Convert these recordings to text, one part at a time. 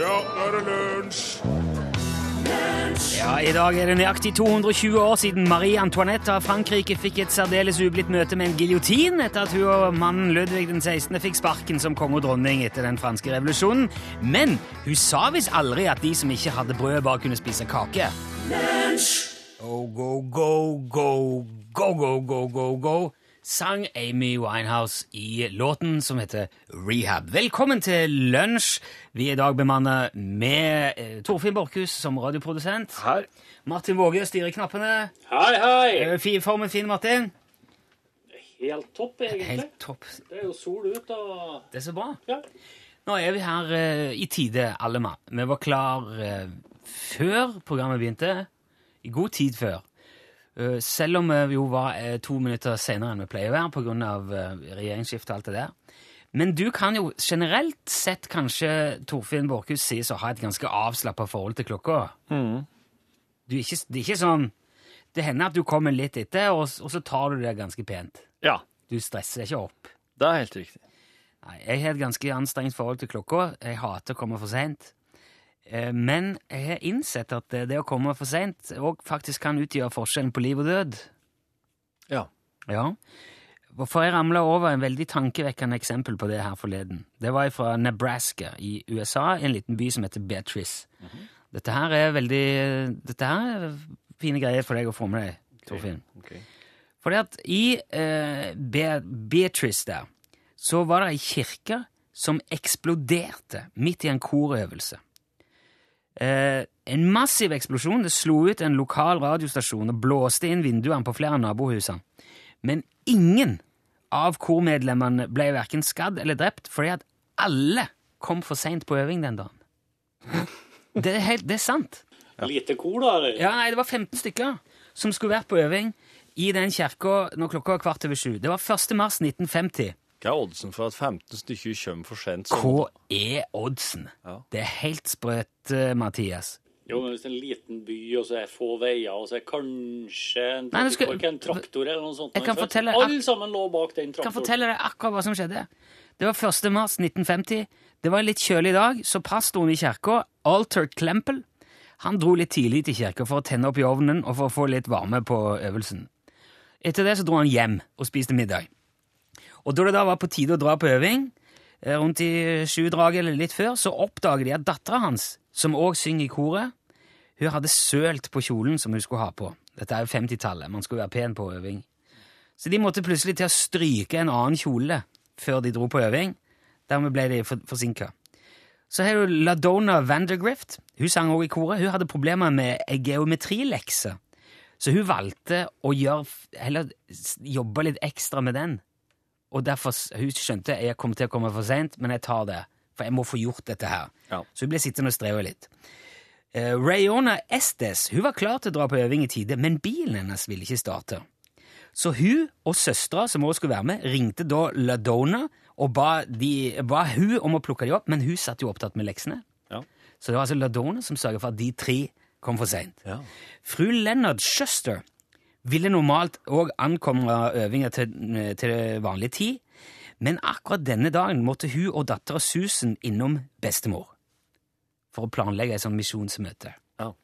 Ja, nå er det lunsj! Ja, I dag er det nøyaktig 220 år siden Marie Antoinette av Frankrike fikk et særdeles ublidt møte med en giljotin etter at hun og mannen Ludvig den 16. fikk sparken som konge og dronning etter den franske revolusjonen. Men hun sa visst aldri at de som ikke hadde brød, bare kunne spise kake. Oh, go, go, go, go, go, go, go, go, sang Amy Winehouse i låten som heter Rehab. Velkommen til lunsj. Vi er i dag bemannet med eh, Torfinn Borchhus som radioprodusent. Her. Martin Våge styrer knappene. Hei, hei! Fin, Formen fin, Martin? Helt topp, egentlig. Helt topp. Det er jo sol ut og Det er så bra. Ja. Nå er vi her eh, i tide, alle mann. Vi var klar eh, før programmet begynte. I god tid før. Eh, selv om vi jo var eh, to minutter senere enn vi pleier å være pga. Regjeringsskiftet og alt det der. Men du kan jo generelt sett kanskje Torfinn Borchhus sies å ha et ganske avslappa forhold til klokka. Du er ikke, det er ikke sånn Det hender at du kommer litt etter, og, og så tar du det ganske pent. ja. Du stresser ikke opp. Det er helt riktig. Nei, jeg har et ganske anstrengt forhold til klokka. Jeg hater å komme for seint. Eh, Men jeg har innsett at det å komme for seint òg faktisk kan utgjøre forskjellen på liv og død. Ja. Ja. For jeg ramla over en veldig tankevekkende eksempel på det her forleden. Det var fra Nebraska i USA, en liten by som heter Beatrice. Dette her er veldig Dette her er fine greier for deg å få med deg, Torfinn. ok. Fordi at i eh, Be Beatrice der, så var det ei kirke som eksploderte midt i en korøvelse. Eh, en massiv eksplosjon. Det slo ut en lokal radiostasjon og blåste inn vinduene på flere nabohusene. Men ingen av kormedlemmene ble verken skadd eller drept, fordi at alle kom for seint på øving den dagen. Det er, helt, det er sant. Lite kor, da? eller? Ja, nei, det var 15 stykker som skulle vært på øving i den kirka når klokka var kvart over sju. Det var 1. mars 1950. Hva er oddsen for at 15 stykker kommer for sent? Hva er oddsen? Ja. Det er helt sprøtt, eh, Mathias. Jo, men hvis det er en liten by, og så er det få veier, og så er det kanskje en, Nei, du skal- en traktor eller noe sånt. Jeg kan fortelle- Alle sammen lå bak den Jeg kan fortelle deg akkurat hva som skjedde. Det var 1. mars 1950. Det var en litt kjølig dag, så pastoren i kirka, Alter Klempel, han dro litt tidlig til kirka for å tenne opp i ovnen og for å få litt varme på øvelsen. Etter det så dro han hjem og spiste middag. Og da det da var på tide å dra på øving, eh, rundt i sjudraget eller litt før, så oppdager de at dattera hans, som òg synger i koret, hun hadde sølt på kjolen som hun skulle ha på. Dette er jo 50-tallet, man skulle være pen på øving. Så de måtte plutselig til å stryke en annen kjole før de dro på øving. Dermed ble de for forsinka. Så har du Ladona Vandergrift. Hun sang også i koret. Hun hadde problemer med geometrilekser, geometrilekse. Så hun valgte å gjøre, heller jobbe litt ekstra med den. Og derfor hun skjønte jeg kommer til å komme for seint, men jeg tar det. For jeg må få gjort dette her. Ja. Så hun ble sittende og streve litt. Uh, Rayona Estes hun var klar til å dra på øving i tide, men bilen hennes ville ikke starte. Så hun og søstera, som også skulle være med, ringte da Ladona og ba, de, ba hun om å plukke dem opp, men hun satt jo opptatt med leksene. Ja. Så det var altså Ladona som sørget for at de tre kom for seint. Ja. Fru Leonard Schuster ville normalt òg ankomme øvinger til, til vanlig tid, men akkurat denne dagen måtte hun og dattera Susan innom bestemor for å planlegge et sånt misjonsmøte. Oh.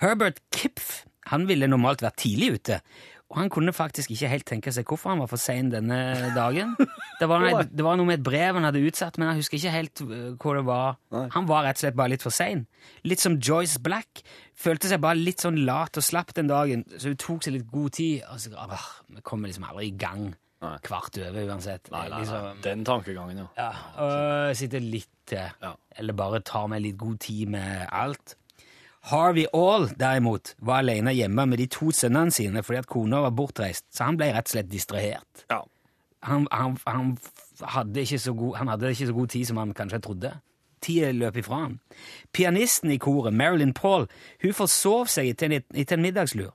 Herbert Kipf han ville normalt vært tidlig ute, og han kunne faktisk ikke helt tenke seg hvorfor han var for sein denne dagen. Det var, det var noe med et brev han hadde utsatt, men jeg husker ikke helt hvor hva det var. Nei. Han var rett og slett bare litt for sein. Litt som Joyce Black. Følte seg bare litt sånn lat og slapp den dagen, så hun tok seg litt god tid. Og så, ah, vi kommer liksom aldri i gang Nei. kvart over uansett. Nei, nei, nei. Liksom, Den tankegangen, ja. ja, og sitte litt til. Ja. Eller bare ta meg litt god tid med alt. Harvey All, derimot, var alene hjemme med de to sønnene sine fordi at kona var bortreist, så han ble rett og slett distrahert. Ja. Han, han, han, hadde ikke så god, han hadde ikke så god tid som han kanskje trodde. Tida løp ifra han. Pianisten i koret, Marilyn Paul, hun forsov seg etter en, etter en middagslur.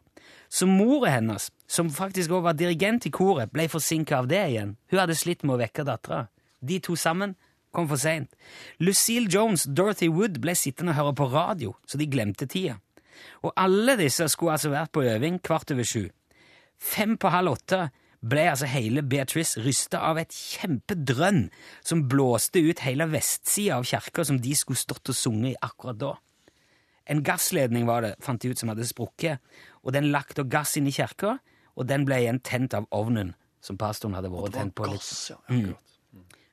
Så mora hennes, som faktisk også var dirigent i koret, ble forsinka av det igjen. Hun hadde slitt med å vekke dattera. De to sammen kom for seint. Lucille Jones, Dorothy Wood ble sittende og høre på radio, så de glemte tida. Og alle disse skulle altså vært på øving kvart over sju. Fem på halv åtte ble altså hele Beatrice rysta av et kjempedrønn som blåste ut hele vestsida av kirka som de skulle stått og sunget i akkurat da. En gassledning var det, fant de ut, som hadde sprukket, og den lagt og gass inn i kirka, og den ble igjen tent av ovnen som pastoren hadde vært tent på. litt. Gass, ja. akkurat.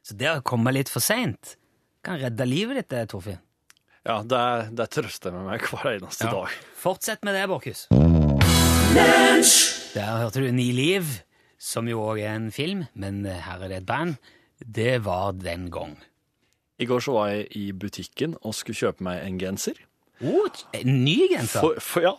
Så det å komme litt for seint kan redde livet ditt, det, Torfinn. Ja, det, det trøster jeg med meg hver eneste dag. Fortsett med det, Borkhus. Der hørte du Ni liv, som jo òg er en film, men her er det et band. Det var den gang. I går så var jeg i butikken og skulle kjøpe meg en genser. Oh, en ny genser? For, for ja,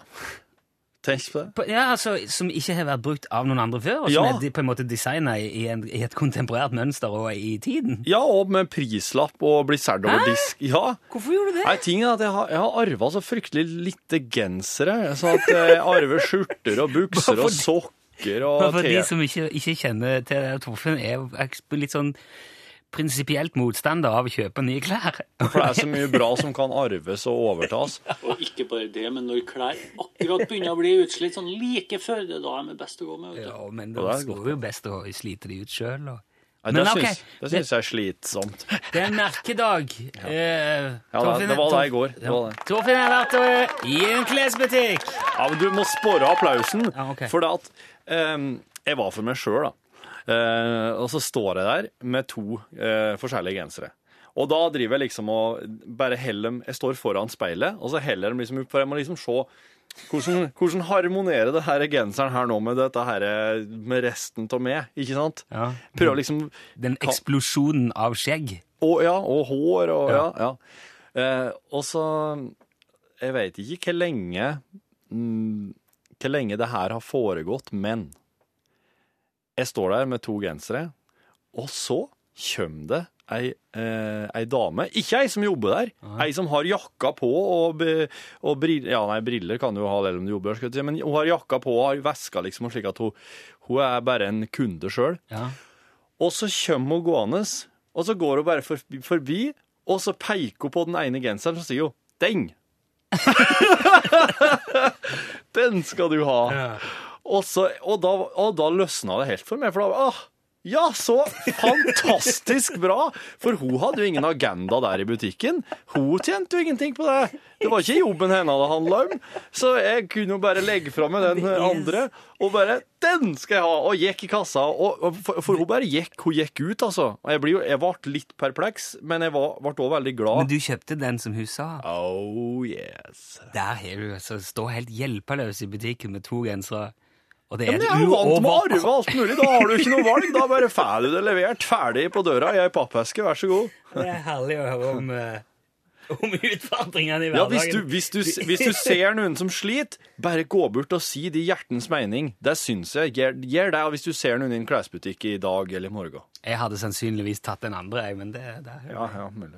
tenk på det. Ja, altså, Som ikke har vært brukt av noen andre før? Og som Ja. er på en måte designa i, i et kontemporært mønster og i tiden? Ja, og med prislapp og blir solgt over disk. Ja. Hvorfor gjorde du det? Nei, ting er at jeg har, jeg har arva så fryktelig lite gensere. Så at jeg arver skjorter og bukser og sokker og og for de som ikke, ikke kjenner til det, Torfinn er litt sånn prinsipielt motstander av å kjøpe nye klær. For det er så mye bra som kan arves og overtas. Og ikke bare det, men når klær akkurat begynner å bli utslitt, sånn like før, det er da de er best å gå med. Ja, men da går jo best å slite de ut sjøl. Nei, Men det, ok, syns, det syns jeg er slitsomt. Det er en merkedag. Eh, Ja, det, det var det i går. Torfinn har vært eh, i en klesbutikk. Ja, men du må spore applausen. Ja, okay. For det at um, Jeg var for meg sjøl, da. Eh, og så står jeg der med to eh, forskjellige gensere. Og da driver jeg liksom og bare heller dem Jeg står foran speilet, og så heller dem liksom opp, for jeg må liksom se hvordan, hvordan harmonerer det her genseren her nå med dette her med resten av meg, ikke sant? Ja. Prøver liksom Den eksplosjonen av skjegg. Og, ja, og hår og Ja. Ja. ja. Eh, og så Jeg vet ikke hvor lenge mm, Hvor lenge det her har foregått, men jeg står der med to gensere, og så kommer det ei, eh, ei dame. Ikke ei som jobber der, ei som har jakka på og, og briller Ja, nei, briller kan du jo ha selv om du jobber der, si, men hun har jakka på og har veska liksom, slik at hun, hun er bare en kunde sjøl. Ja. Og så kommer hun gående, og så går hun bare forbi, forbi og så peker hun på den ene genseren, og så sier hun 'deng'. den skal du ha. Og, så, og, da, og da løsna det helt for meg, for da ah, ja, så fantastisk bra! For hun hadde jo ingen agenda der i butikken. Hun tjente jo ingenting på det. Det var ikke jobben henne det handla om. Så jeg kunne jo bare legge fra meg den andre, og bare 'Den skal jeg ha!' Og gikk i kassa. Og, for, for hun bare gikk, hun gikk ut, altså. Og jeg, jo, jeg ble litt perpleks, men jeg var, ble også veldig glad. Men du kjøpte den som hun sa. Oh yes. Der har du altså stå helt hjelpeløs i butikken med to gensere. Og det Ja, er men jeg er jo vant med å arve alt mulig. Da har du ikke noe valg. Da bare får du det levert ferdig på døra i ei pappeske. Vær så god. Det er herlig å høre om, eh, om utfordringene i Ja, hvis du, hverdagen. hvis, du, hvis du ser noen som sliter, bare gå bort og si det i hjertens mening. Det syns jeg. Gjør, det hvis du ser noen i en klesbutikk i dag eller i morgen. Jeg hadde sannsynligvis tatt den andre, jeg, men det, det er Ja, ja, mulig.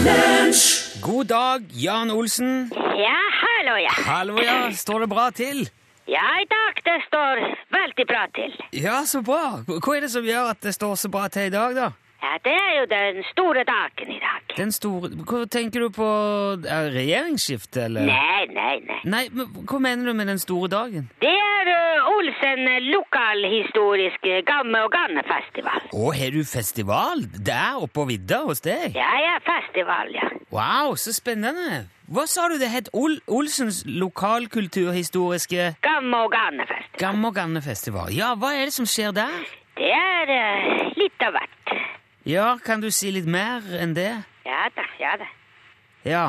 God dag, Jan Olsen. Ja, hallo, ja. Hallo, ja. Står det bra til? Ja, i dag det står veldig bra til. Ja, så bra. Hva er det som gjør at det står så bra til i dag, da? Ja, det er jo den store dagen i dag. Den store Hva tenker du på? Er regjeringsskifte, eller? Nei, nei, nei. Nei, men hva mener du med den store dagen? Det er uh, Olsen lokalhistorisk uh, gamme- og gannefestival. Å, har du festival der oppe på vidda hos deg? Ja, ja, festival, ja. Wow, så spennende. Hva sa du det het? Ol Olsens lokalkulturhistoriske Gamme- og gannefestival. Gamme- og Gannefestival. Ja, hva er det som skjer der? Det er uh, litt av hvert. Ja, kan du si litt mer enn det? Ja da, ja da. Ja.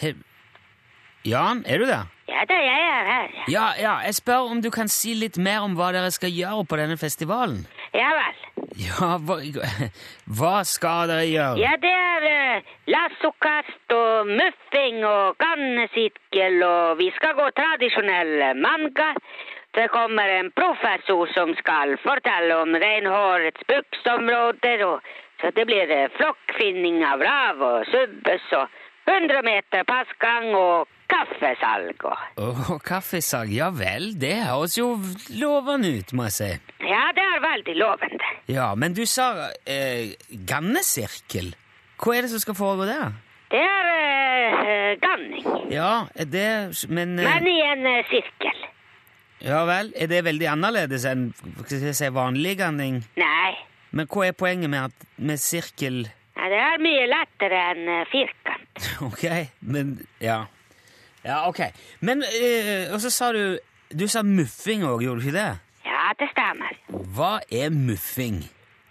He Jan, er du der? Ja da, jeg er her. ja. Ja, ja, jeg spør om du kan si litt mer om hva dere skal gjøre på denne festivalen. Ja vel. Ja, hva, hva skal dere gjøre? Ja, det er uh, lassokast og muffing og gannesirkel, og vi skal gå tradisjonell manga. Det kommer en professor som skal fortelle om reinhårets bruksområder, og så det blir eh, flokkfinning av rav og subbes og 100 meter passgang og kaffesalg og Åh, kaffesalg, ja vel, det høres jo lovende ut, må jeg si. Ja, det er veldig lovende. Ja, men du sa eh, gannesirkel. Hva er det som skal foregå der? Det er eh, eh, ganning. Ja, det Men, eh, Men i en eh, sirkel. Ja vel, er det veldig annerledes enn si, vanlig ganning? Nei. Men hva er poenget med, at, med sirkel Ja, det er mye lettere enn eh, firkant. Ok, men Ja. Ja, ok. Men eh, Og så sa du Du sa muffing òg, gjorde du ikke det? Ja, det stemmer. Hva er muffing?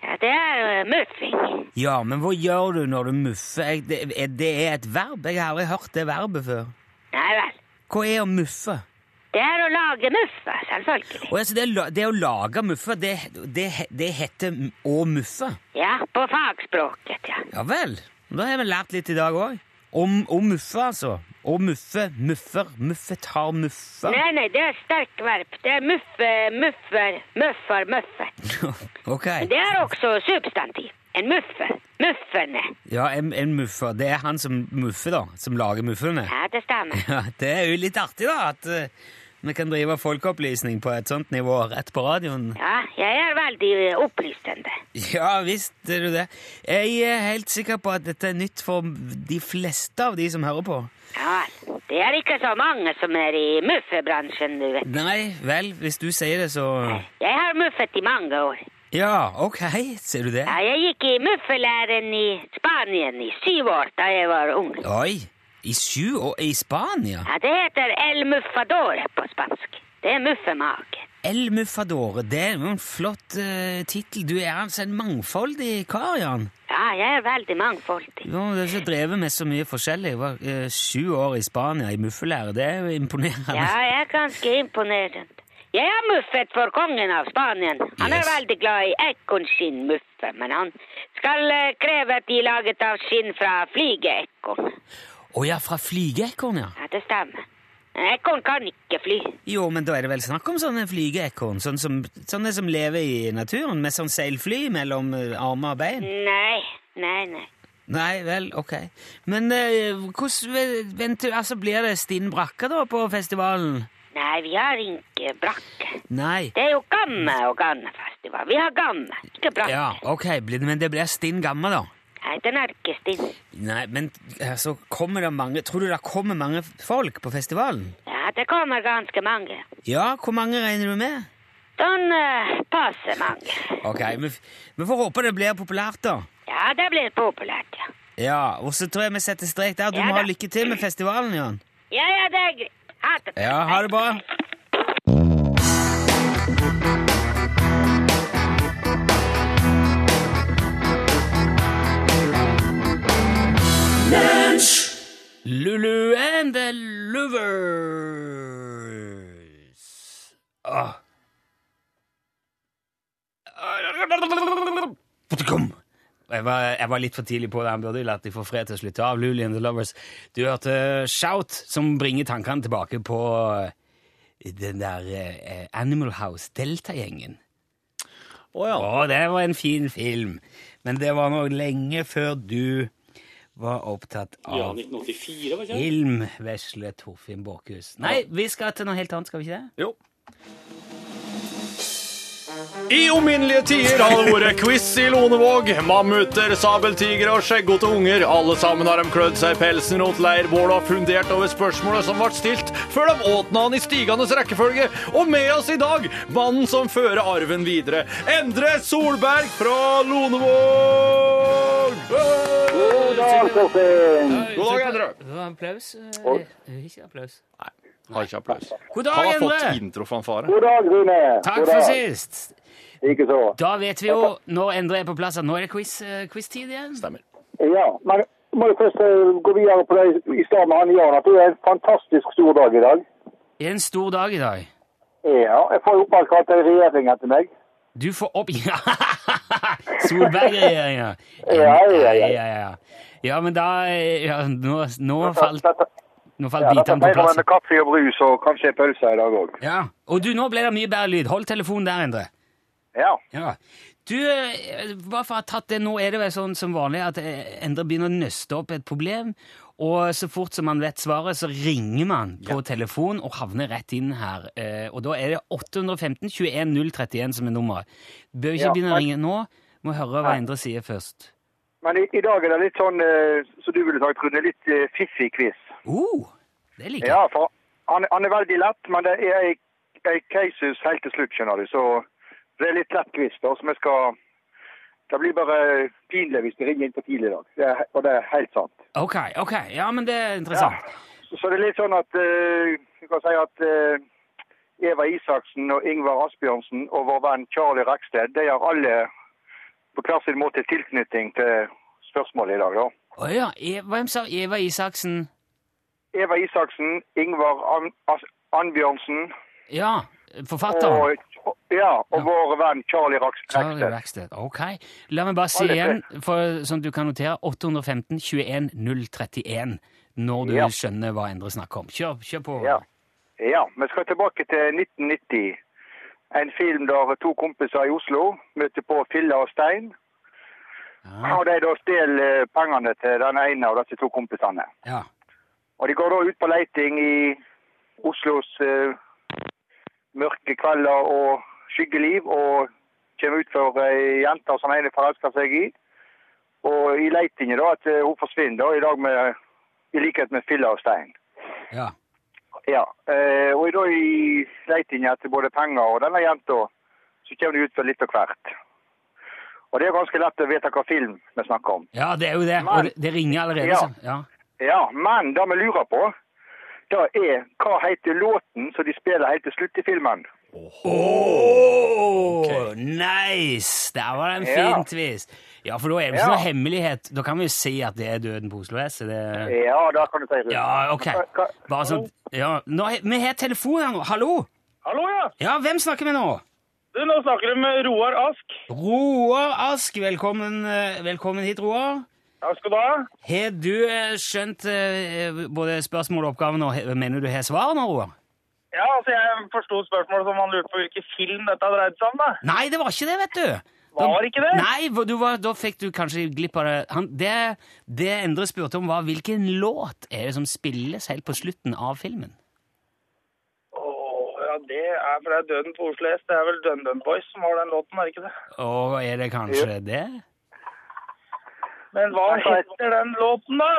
Ja, det er uh, muffing. Ja, men hva gjør du når du muffer? Jeg, det, det er et verb? Jeg har aldri hørt det verbet før. Nei vel. Hva er å muffe? Det er å lage muffe, selvfølgelig. Og altså, det, det å lage muffe, det, det, det heter å muffe? Ja, på fagspråket, ja. Ja vel. Da har vi lært litt i dag òg. Om, om muffe, altså. Å muffe, muffer, muffet, har muffa. Nei, nei, det er sterk verp. Det er muffe, muffer, muffer, muffe. ok. Det er også substantiv. En muffe. Muffene. Ja, en, en muffer. Det er han som muffer, da. Som lager muffene. Ja, det stemmer. Ja, Det er jo litt artig, da, at eh, vi kan drive folkeopplysning på et sånt nivå rett på radioen. Ja, jeg er veldig eh, opplysende. Ja visst er du det. Jeg er helt sikker på at dette er nytt for de fleste av de som hører på. Ja. Det er ikke så mange som er i muffebransjen, du vet. Nei, vel, hvis du sier det, så Jeg har muffet i mange år. Ja, ok, ser du det? Ja, jeg gikk i muffelæren i Spanien i syv år da jeg var ung. Oi, i sju og i Spania? Ja, det heter El Muffadore på spansk. Det er muffemake. El Muffadore, det er jo en flott uh, tittel. Du er altså en mangfoldig kar, Jan. Ja, jeg er veldig mangfoldig. Du har ikke drevet med så mye forskjellig. Jeg var uh, sju år i Spania i muffelære. Det er jo imponerende. Ja, jeg er ganske imponerende. Jeg har muffet for kongen av Spanien. Han er veldig glad i ekornskinnmuffe, men han skal eh, kreve at de er laget av skinn fra flygeekorn. Å ja, fra flygeekorn, ja. Ja, det stemmer. Ekorn kan ikke fly. Jo, men da er det vel snakk om sånne flygeekorn? Sånne som, sånne som lever i naturen, med sånn seilfly mellom eh, armer og bein? Nei, nei, nei. Nei vel, ok. Men eh, hvordan vent, altså, blir det stinn brakke da på festivalen? Nei, vi har ikke brakke. Nei. Det er jo Gamme og Gannefestival. Vi har Gamme, ikke brakke. Ja, ok, men det blir stinn gamme, da? Nei, den er ikke stinn. Nei, men altså, kommer det mange Tror du det kommer mange folk på festivalen? Ja, det kommer ganske mange. Ja, hvor mange regner du med? Sånn uh, passe mange. Ok, vi, vi får håpe det blir populært, da. Ja, det blir populært, ja. Ja, og så tror jeg vi setter strek der. Du Ja må da. ha lykke til med festivalen, Jan. Ja, ja, det er greit. Ha det. Ja, ha det bra. Lulu and the Lovers. Kom. Jeg var, jeg var litt for tidlig på det. Han burde latt de få fred til å slutte av. Lulu and the Lovers. Du hørte Shout, som bringer tankene tilbake på eh, den der eh, Animal House, Delta-gjengen. Å ja. Å, det var en fin film. Men det var nå lenge før du var opptatt Ja, av 1984, var det? vesle Torfinn Borchhus. Nei, vi skal til noe helt annet, skal vi ikke det? Jo. I ominnelige tider har det vært quiz i Lonevåg. Mammuter, sabeltigre og skjeggete unger. Alle sammen har de klødd seg i pelsen rundt leirbålet og fundert over spørsmålet som ble stilt, før de åt han i stigende rekkefølge. Og med oss i dag, mannen som fører arven videre. Endre Solberg fra Lonevåg! God dag, Torfinn. God dag, Endre. Det var applaus. eh, Ikke applaus. Har ikke applaus. God dag, Endre. har fått introfanfare. God dag, Rune. Takk for dag. Sist. så. Da vet vi jo, når Endre er på plass, at nå er det quiz-tid quiz-tid igjen. Stemmer. Ja, men må jeg først eh, gå videre på det i stad med han Jan, at det er en fantastisk stor dag i dag. Det er en stor dag i dag. Ja, jeg får oppkalt en regjering etter meg. Du får opp Ja! Solberg-regjeringa. Ja, ja, ja. ja, ja. Ja, men da eh, ja, Nå, nå falt, nå falt ja, bitene på plass. med kaffe og brus og kanskje pølse i dag òg. Ja. Og du, nå ble det mye bedre lyd. Hold telefonen der, Endre. Ja. Ja. Du, eh, bare for å ha tatt det, nå er det vel sånn som vanlig at eh, Endre begynner å nøste opp et problem, og så fort som man vet svaret, så ringer man på telefon og havner rett inn her. Eh, Og da er det 815 21 031 som er nummeret. Bør ikke Ja, begynne å ringe nå. Må høre hva Endre sier først. Men i, i dag er det litt sånn, som du ville sagt, Rune, litt fiffig quiz. Uh, det liker jeg. Ja, for han, han er veldig lett, men det er ei casus helt til slutt, skjønner du. Så det er litt lett quiz, da, skal Det blir bare pinlig hvis vi ringer inn for tidlig i dag. Det er, og det er helt sant. Ok, ok. Ja, men det er interessant. Så, så det er litt sånn at uh, Jeg kan si at uh, Eva Isaksen og Ingvar Asbjørnsen og vår venn Charlie Reksted, de har alle på hver sin måte tilknytning til spørsmålet i dag, da. Å ja. E hvem sa Eva Isaksen? Eva Isaksen, Ingvar An As Anbjørnsen Ja, forfatteren. og, ja, og vår venn Charlie Rackstedt. Ok. La meg bare si igjen, for, sånn at du kan notere 815 21 031 når du Ja. skjønner hva Endre snakker om. Kjør, kjør på. Ja. ja, vi skal tilbake til 1990. En film der to kompiser i Oslo møter på filler og Stein. Ja. Og de da stjeler pengene til den ene av disse to kompisene. ja. Og de går da ut på leiting i Oslos uh, mørke kvelder og skyggeliv, og kommer ut for ei jente som ene forelsker seg i. Og i leitingen da, at eh, hun forsvinner da, i dag med, i likhet med filler og Stein. ja. Ja, eh, og da i leitingen etter både penger og denne jenta, så kommer de ut for litt av hvert. Og det er ganske lett å vite hva film vi snakker om. Ja, det er jo det. Men- Og det ringer allerede. Ja. Ja. Ja, men det vi lurer på, det er hva heter låten som de spiller helt til slutt i filmen? Oh, Nice! Der var det en Ja. fin twist. Ja, for da er det ikke Ja. noe hemmelighet. Da kan vi jo si at det er Døden på Oslo S. Det... Ja, da kan du si. det. Ja, ok. Bare sånn ja. Nå, Vi har telefon her nå. Hallo? Hallo, ja. Ja, hvem snakker vi nå? Du, nå snakker du med Roar Ask. Roar Ask. Velkommen, eh, velkommen hit, Roar. Takk skal du ha. Har du eh, skjønt eh, både spørsmål og oppgaven, og mener du har svar nå, Roar? Ja, altså jeg forsto spørsmålet som han lurte på hvilken film dette dreide seg om. da. Nei, det var ikke det, vet du. Var ikke det? Nei, du var, da fikk du kanskje glipp av det. Han, det. Det Endre spurte om, var hvilken låt er det som spilles helt på slutten av filmen? Åh, ja, det er for det er Døden på Oslo S. Det er vel DunDun Boys som har den låten, er det ikke det? Og er det kanskje det? Men hva heter den låten, da?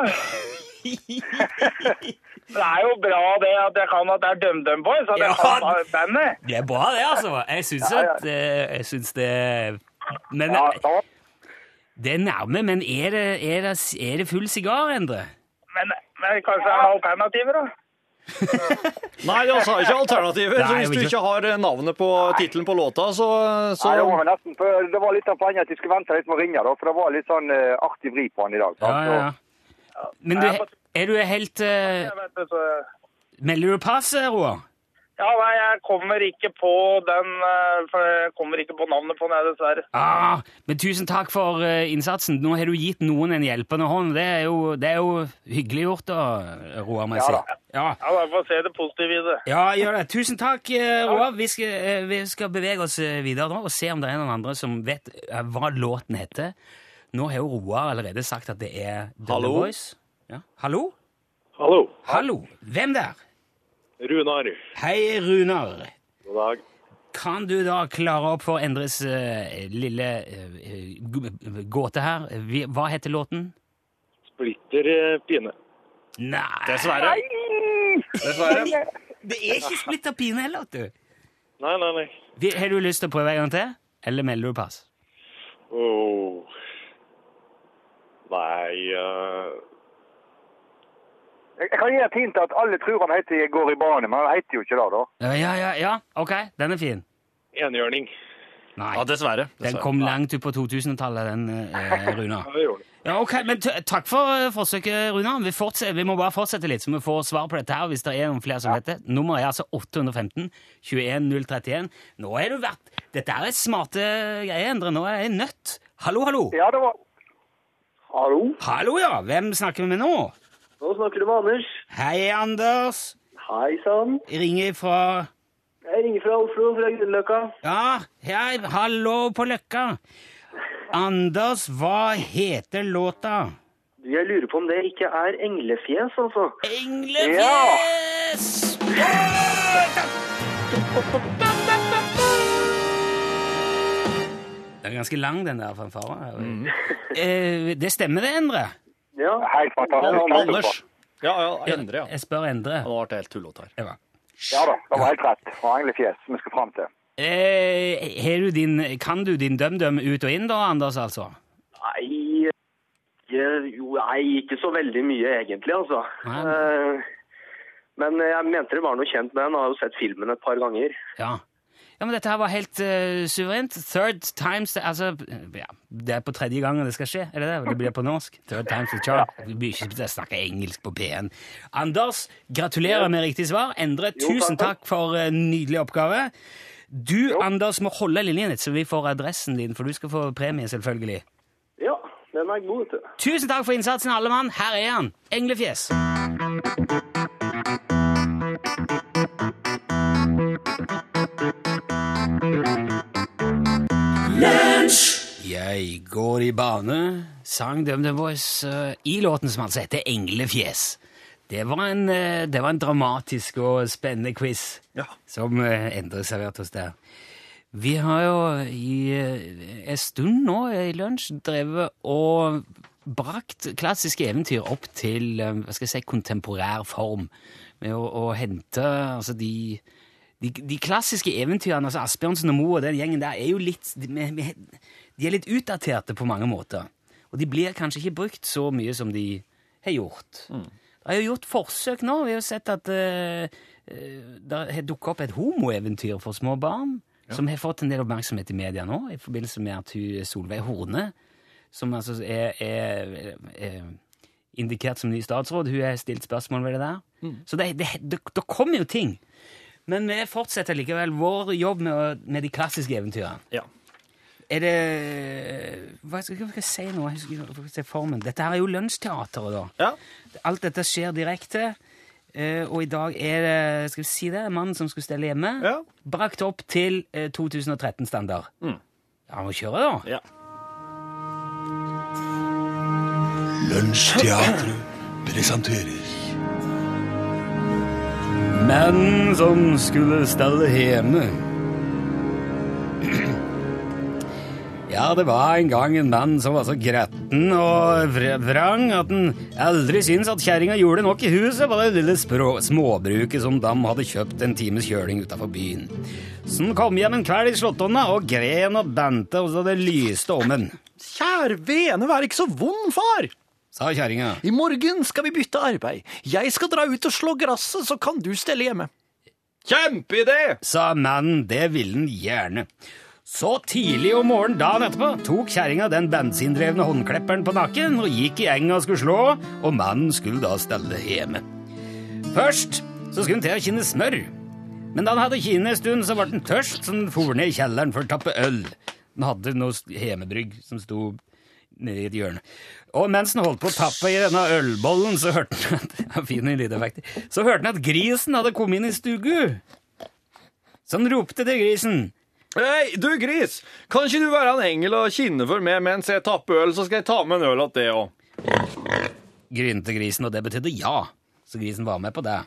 det er jo bra det at jeg kan at det er DumDum Boys, at jeg kan bandet. Det er bra, det, altså. Jeg syns Ja, ja. eh, Jeg syns det Men Ja, det er nærme. Men er det, er det, er det full sigar, Endre? Men, men kanskje det er alternativer, da? Nei, han sa ikke alternativer. Nei, så hvis du ikke har eh, navnet på tittelen på låta, så, så Nei, det var nesten, for det var litt av poenget at de skulle vente litt med å ringe, da, for det var litt sånn aktiv artig vri på han i dag. Ja, ja, ja. Men du, er du helt eh, så... Melder du pass, eh, Roar? Ja, nei, jeg kommer ikke på den, eh, for jeg kommer ikke på navnet på den, jeg, dessverre. Ah, men tusen takk for eh, innsatsen. Nå har du gitt noen en hjelpende hånd. Det er jo, det er jo hyggelig gjort, da, Roar, Ja si. da. Ja. Ja, da får vi se det positive i det. ja, gjør det. Tusen takk, Roar. Vi skal, vi skal bevege oss videre nå og se om det er noen andre som vet hva låten heter. Nå har jo Roar allerede sagt at det er The Hallo? Ja. Hallo? Hallo. Hallo? Hvem der? Runar. Hei, Runar. God dag. Kan du da klare opp for Endres uh, lille uh, gåte her? Hva heter låten? Splitter pine. Nei Dessverre. Dessverre. Det er ikke splitter pine heller, vet du. Nei, nei, nei. Har du lyst til å prøve en gang til, eller melder du pass? Oh. Nei eh, Jeg jeg kan gi et hint at alle tror han heter Går i bane, men han heter jo ikke det, da. Ja, ja, ja, ja. ok, den er fin. Enhjørning. Nei, Ja, dessverre. den kom langt ut på 2000-tallet, den, eh, Runa. Ja. Ja, ok, men t Takk for eh, forsøket, Runa. Vi, vi må bare fortsette litt, så vi får svar på dette her hvis det er noen flere som heter. det. Nummeret er altså 815 21031. Nå er du vært Dette er smarte greier, Endre. Nå er jeg nødt. Hallo, hallo. Ja, det var Hallo, Hallo, ja. Hvem snakker vi med nå? Nå snakker du med Anders. Hei, Anders. Hei sann. Ringer fra Jeg ringer fra Oslo, fra Grünerløkka. Ja, hei, hallo på Løkka. Anders, hva heter låta? Du, Jeg lurer på om det ikke er englefjes, altså. Englefjes! Det er ganske lang, den der fanfaren. Mm. Eh, det stemmer det, Endre? Ja. Helt fantastisk. Anders. Ja, ja, Endre, ja. Jeg spør Endre. Nå ble det helt tullete her. Ja. Ja da, det var helt rett. Englefjes vi skal fram til. Eh, du din, kan du din døm-døm ut og inn da, Anders, altså? Nei, jo, nei, ikke så veldig mye egentlig, altså. Nei. Eh, Men jeg mente det var noe kjent med den. Jeg har jo sett filmen et par ganger. Ja. Ja, men dette her var helt uh, suverent. Third times Altså, ja, det er på tredje gangen det skal skje, er det det? Det blir på norsk. Third times the charm. Vi blir ikke å snakke engelsk på P1. Anders, gratulerer med riktig svar. Endre, Jo, tusen takk. for en nydelig oppgave. Du, Anders, må holde linjen litt, så vi får adressen din, for du skal få premie, selvfølgelig. Ja, den er god, til. Tusen takk for innsatsen, alle mann. Her er han. Englefjes. Går i bane, sang DumDum Voice uh, i låten som altså heter Englefjes. Det var en, uh, det var en dramatisk og spennende quiz Ja. som uh, Endre serverte oss der. Vi har jo i eh, en stund nå i lunsj drevet og brakt klassiske eventyr opp til eh, hva skal jeg si, kontemporær form. Med å, å hente altså de, de, de klassiske eventyrene, altså Asbjørnsen og Moe og den gjengen der, er jo litt de, de de er litt utdaterte på mange måter. Og de blir kanskje ikke brukt så mye som de har gjort. Det er jo gjort forsøk nå. Vi har jo sett at uh, det har dukket opp et homoeventyr for små barn, som har fått en del oppmerksomhet i media nå, i forbindelse med at hun Solveig Horne, som altså er, er, er indikert som ny statsråd, hun har stilt spørsmål ved det der. Så det, det, det, det kommer jo ting. Men vi fortsetter likevel vår jobb med, med de klassiske eventyrene. Ja. Er det Hva skal, hva skal jeg si nå? Jeg husker, formen? Dette her er jo Lunsjteatret, da. Ja. Alt dette skjer direkte. eh, og i dag er det skal vi si det, mannen som skulle stelle hjemme, Ja. brakt opp til eh, 2013-standard. Mm. Ja, må kjøre, da. Ja. Lunsjteatret presenterer Menn som skulle stelle hjemme. Ja, det var en gang en mann som var så gretten og vrang at han aldri syntes at kjerringa gjorde nok i huset på det lille småbruket som de hadde kjøpt en times kjøling utafor byen. Så han kom hjem en kveld i Slåttonna og gren og bente og så det lyste om en, Kjære vene, vær ikke så vond, far! sa kjerringa. I morgen skal vi bytte arbeid. Jeg skal dra ut og slå gresset, så kan du stelle hjemme. Kjempeidé! sa mannen, det ville han gjerne. Så tidlig om morgenen dagen etterpå tok kjerringa den bensindrevne håndklepperen på nakken og gikk i enga og skulle slå, og mannen skulle da stelle hjemme. Først så skulle han til å kinne smør, men da han hadde kinnet en stund, så ble han tørst, så han for ned i kjelleren for å tappe øl. Han hadde noe hjemmebrygg som sto nede i et hjørne. Og mens han holdt på å tappe i denne ølbollen, så hørte han at. Så hørte han at grisen hadde kommet inn i stugu. Så han ropte til grisen. Hei, du gris! Kan ikke du være en engel og kinne for meg mens jeg tapper øl, så skal jeg ta med en øl til det òg. Grynte grisen, og det betydde ja. Så grisen var med på det.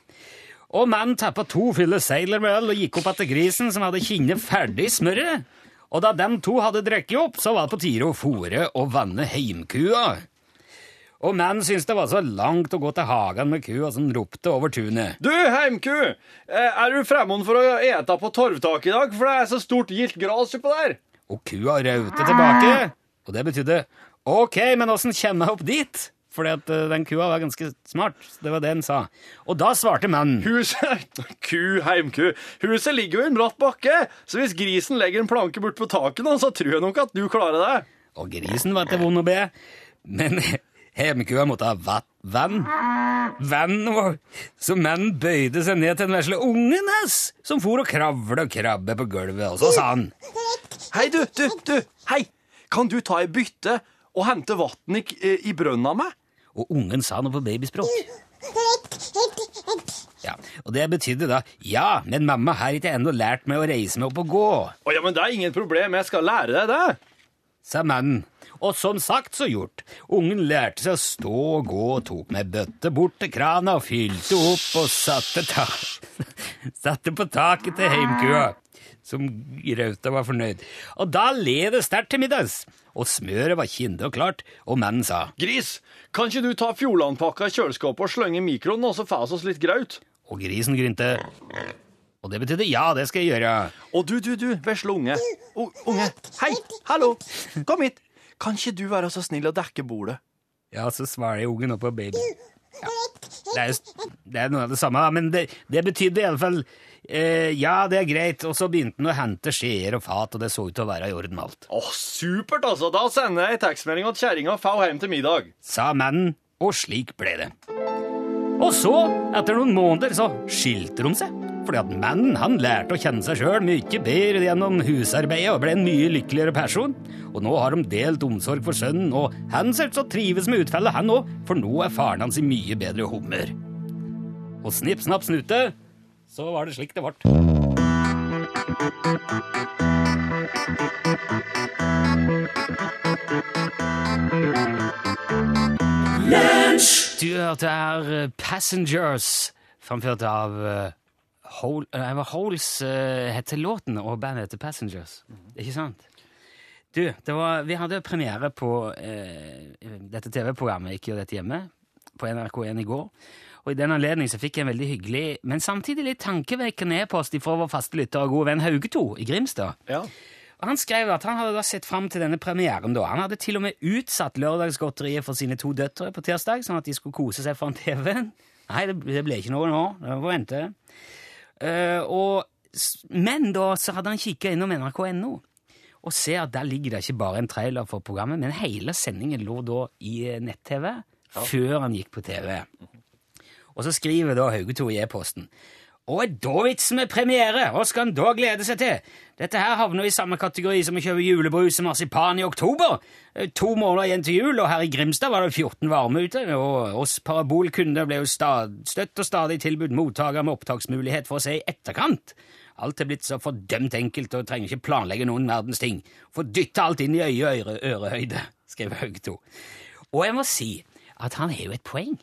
Og mannen tappa to fylle seiler med øl og gikk opp etter grisen, som hadde kinnet ferdig smøret. Og da dem to hadde drukket opp, så var det på tide å fòre og vanne heimkua. Og mannen syntes det var så langt å gå til hagen med kua, som ropte over tunet. Du, heimku! eh, Er du fremmed for å ete på torvtaket i dag, for det er så stort gilt gras oppå der? Og kua raute tilbake. Og det betydde ok, men åssen kommer jeg opp dit? Fordi at eh, den kua var ganske smart. Det var det den sa. Og da svarte mannen. Huset Ku, heimku. Huset ligger jo i en bratt bakke, så hvis grisen legger en planke bort på taket nå, så tror jeg nok at du klarer det. Og grisen var til vond å be. Men hjemkua måtte ha vatt, vann. Vann og Så mennen bøyde seg ned til den vesle ungen hans, som for og kravle og krabbe på gulvet, og så sa han Hei, du, du, du. Hei. Kan du ta ei bytte og hente vann i, i brønna med? Og ungen sa noe på babyspråk. Ja, Og det betydde da ja, men mamma har ikke ennå lært meg å reise meg opp og gå, Å ja, men det er ingen problem, jeg skal lære deg det. Sa mannen. Og som sagt, så gjort. Ungen lærte seg å stå og gå og tok med bøtte bort til krana og fylte opp og satte, ta satte på taket til heimkua. som Rauta var fornøyd. Og da led det sterkt til middags. Og smøret var kinde og klart, og mannen sa Gris, kan ikke du ta Fjordlandpakka i kjøleskapet og slenge mikroen, og så får vi oss litt graut? Og grisen grynte. Og det betydde ja, det skal jeg gjøre. Og du, du, du, vesle unge. O, unge, hei, hallo, kom hit. Kan ikke du være så snill å dekke bordet? Ja, så svarer ungen opp på baby. Ja. Det, er, jo- det er noe av det samme, da, men det, det betydde iallfall eh, ja, det er greit. Og så begynte han å hente skjeer og fat, og det så ut til å være i orden alt. Åh, supert, altså. Da sender jeg tekstmelding til kjerringa og får hjem til middag. Sa mannen, og slik ble det. Og så, etter noen måneder, så skilte de seg. Fordi at mannen han lærte å kjenne seg sjøl mye bedre gjennom husarbeidet og ble en mye lykkeligere person. Og nå har de delt omsorg for sønnen, og han å trives med utfallet, han òg, for nå er faren hans i mye bedre hummer. Og snipp, snapp, snute, så var det slik det ble. Du hørte her eh, Passengers, framført av eh, Hol, eh, det var Holes uh, heter låten, og bandet heter Passengers. Ikke sant? Du, det var, vi hadde premiere på uh, dette TV-programmet Ikke gjør dette hjemme, på NRK1 i går. Og i den anledning så fikk jeg en veldig hyggelig, men samtidig litt tankevekkende e-post fra vår faste lytter og gode venn Haugeto i Grimstad. Ja. Og Han skrev at han hadde da sett fram til denne premieren. da. Han hadde til og med utsatt lørdagsgodteriet for sine to døtre på tirsdag, sånn at de skulle kose seg foran TV-en. Nei, det, det ble ikke noe nå. Det får vente. Eh, og, men da så hadde han kikka innom nrk.no og ser at der ligger det ikke bare en trailer for programmet, men hele sendingen lå da i eh, nett-TV før han gikk på TV. Og så skriver da Haugetor i e-posten og vitsen med premiere? Hva skal han da glede seg til? Dette her havner i samme kategori som å kjøpe julebrus og marsipan i oktober. Eh, To måneder igjen til jul, og her i Grimstad var det 14 varme ute, og oss parabolkunder ble jo støtt og stadig tilbudt mottaker med opptaksmulighet for å se i etterkant. Alt er blitt så fordømt enkelt og trenger ikke planlegge noen verdens ting. Få dytte alt inn i øye og øre, ørehøyde, skrev Haugto. Og jeg må si at han har jo et poeng.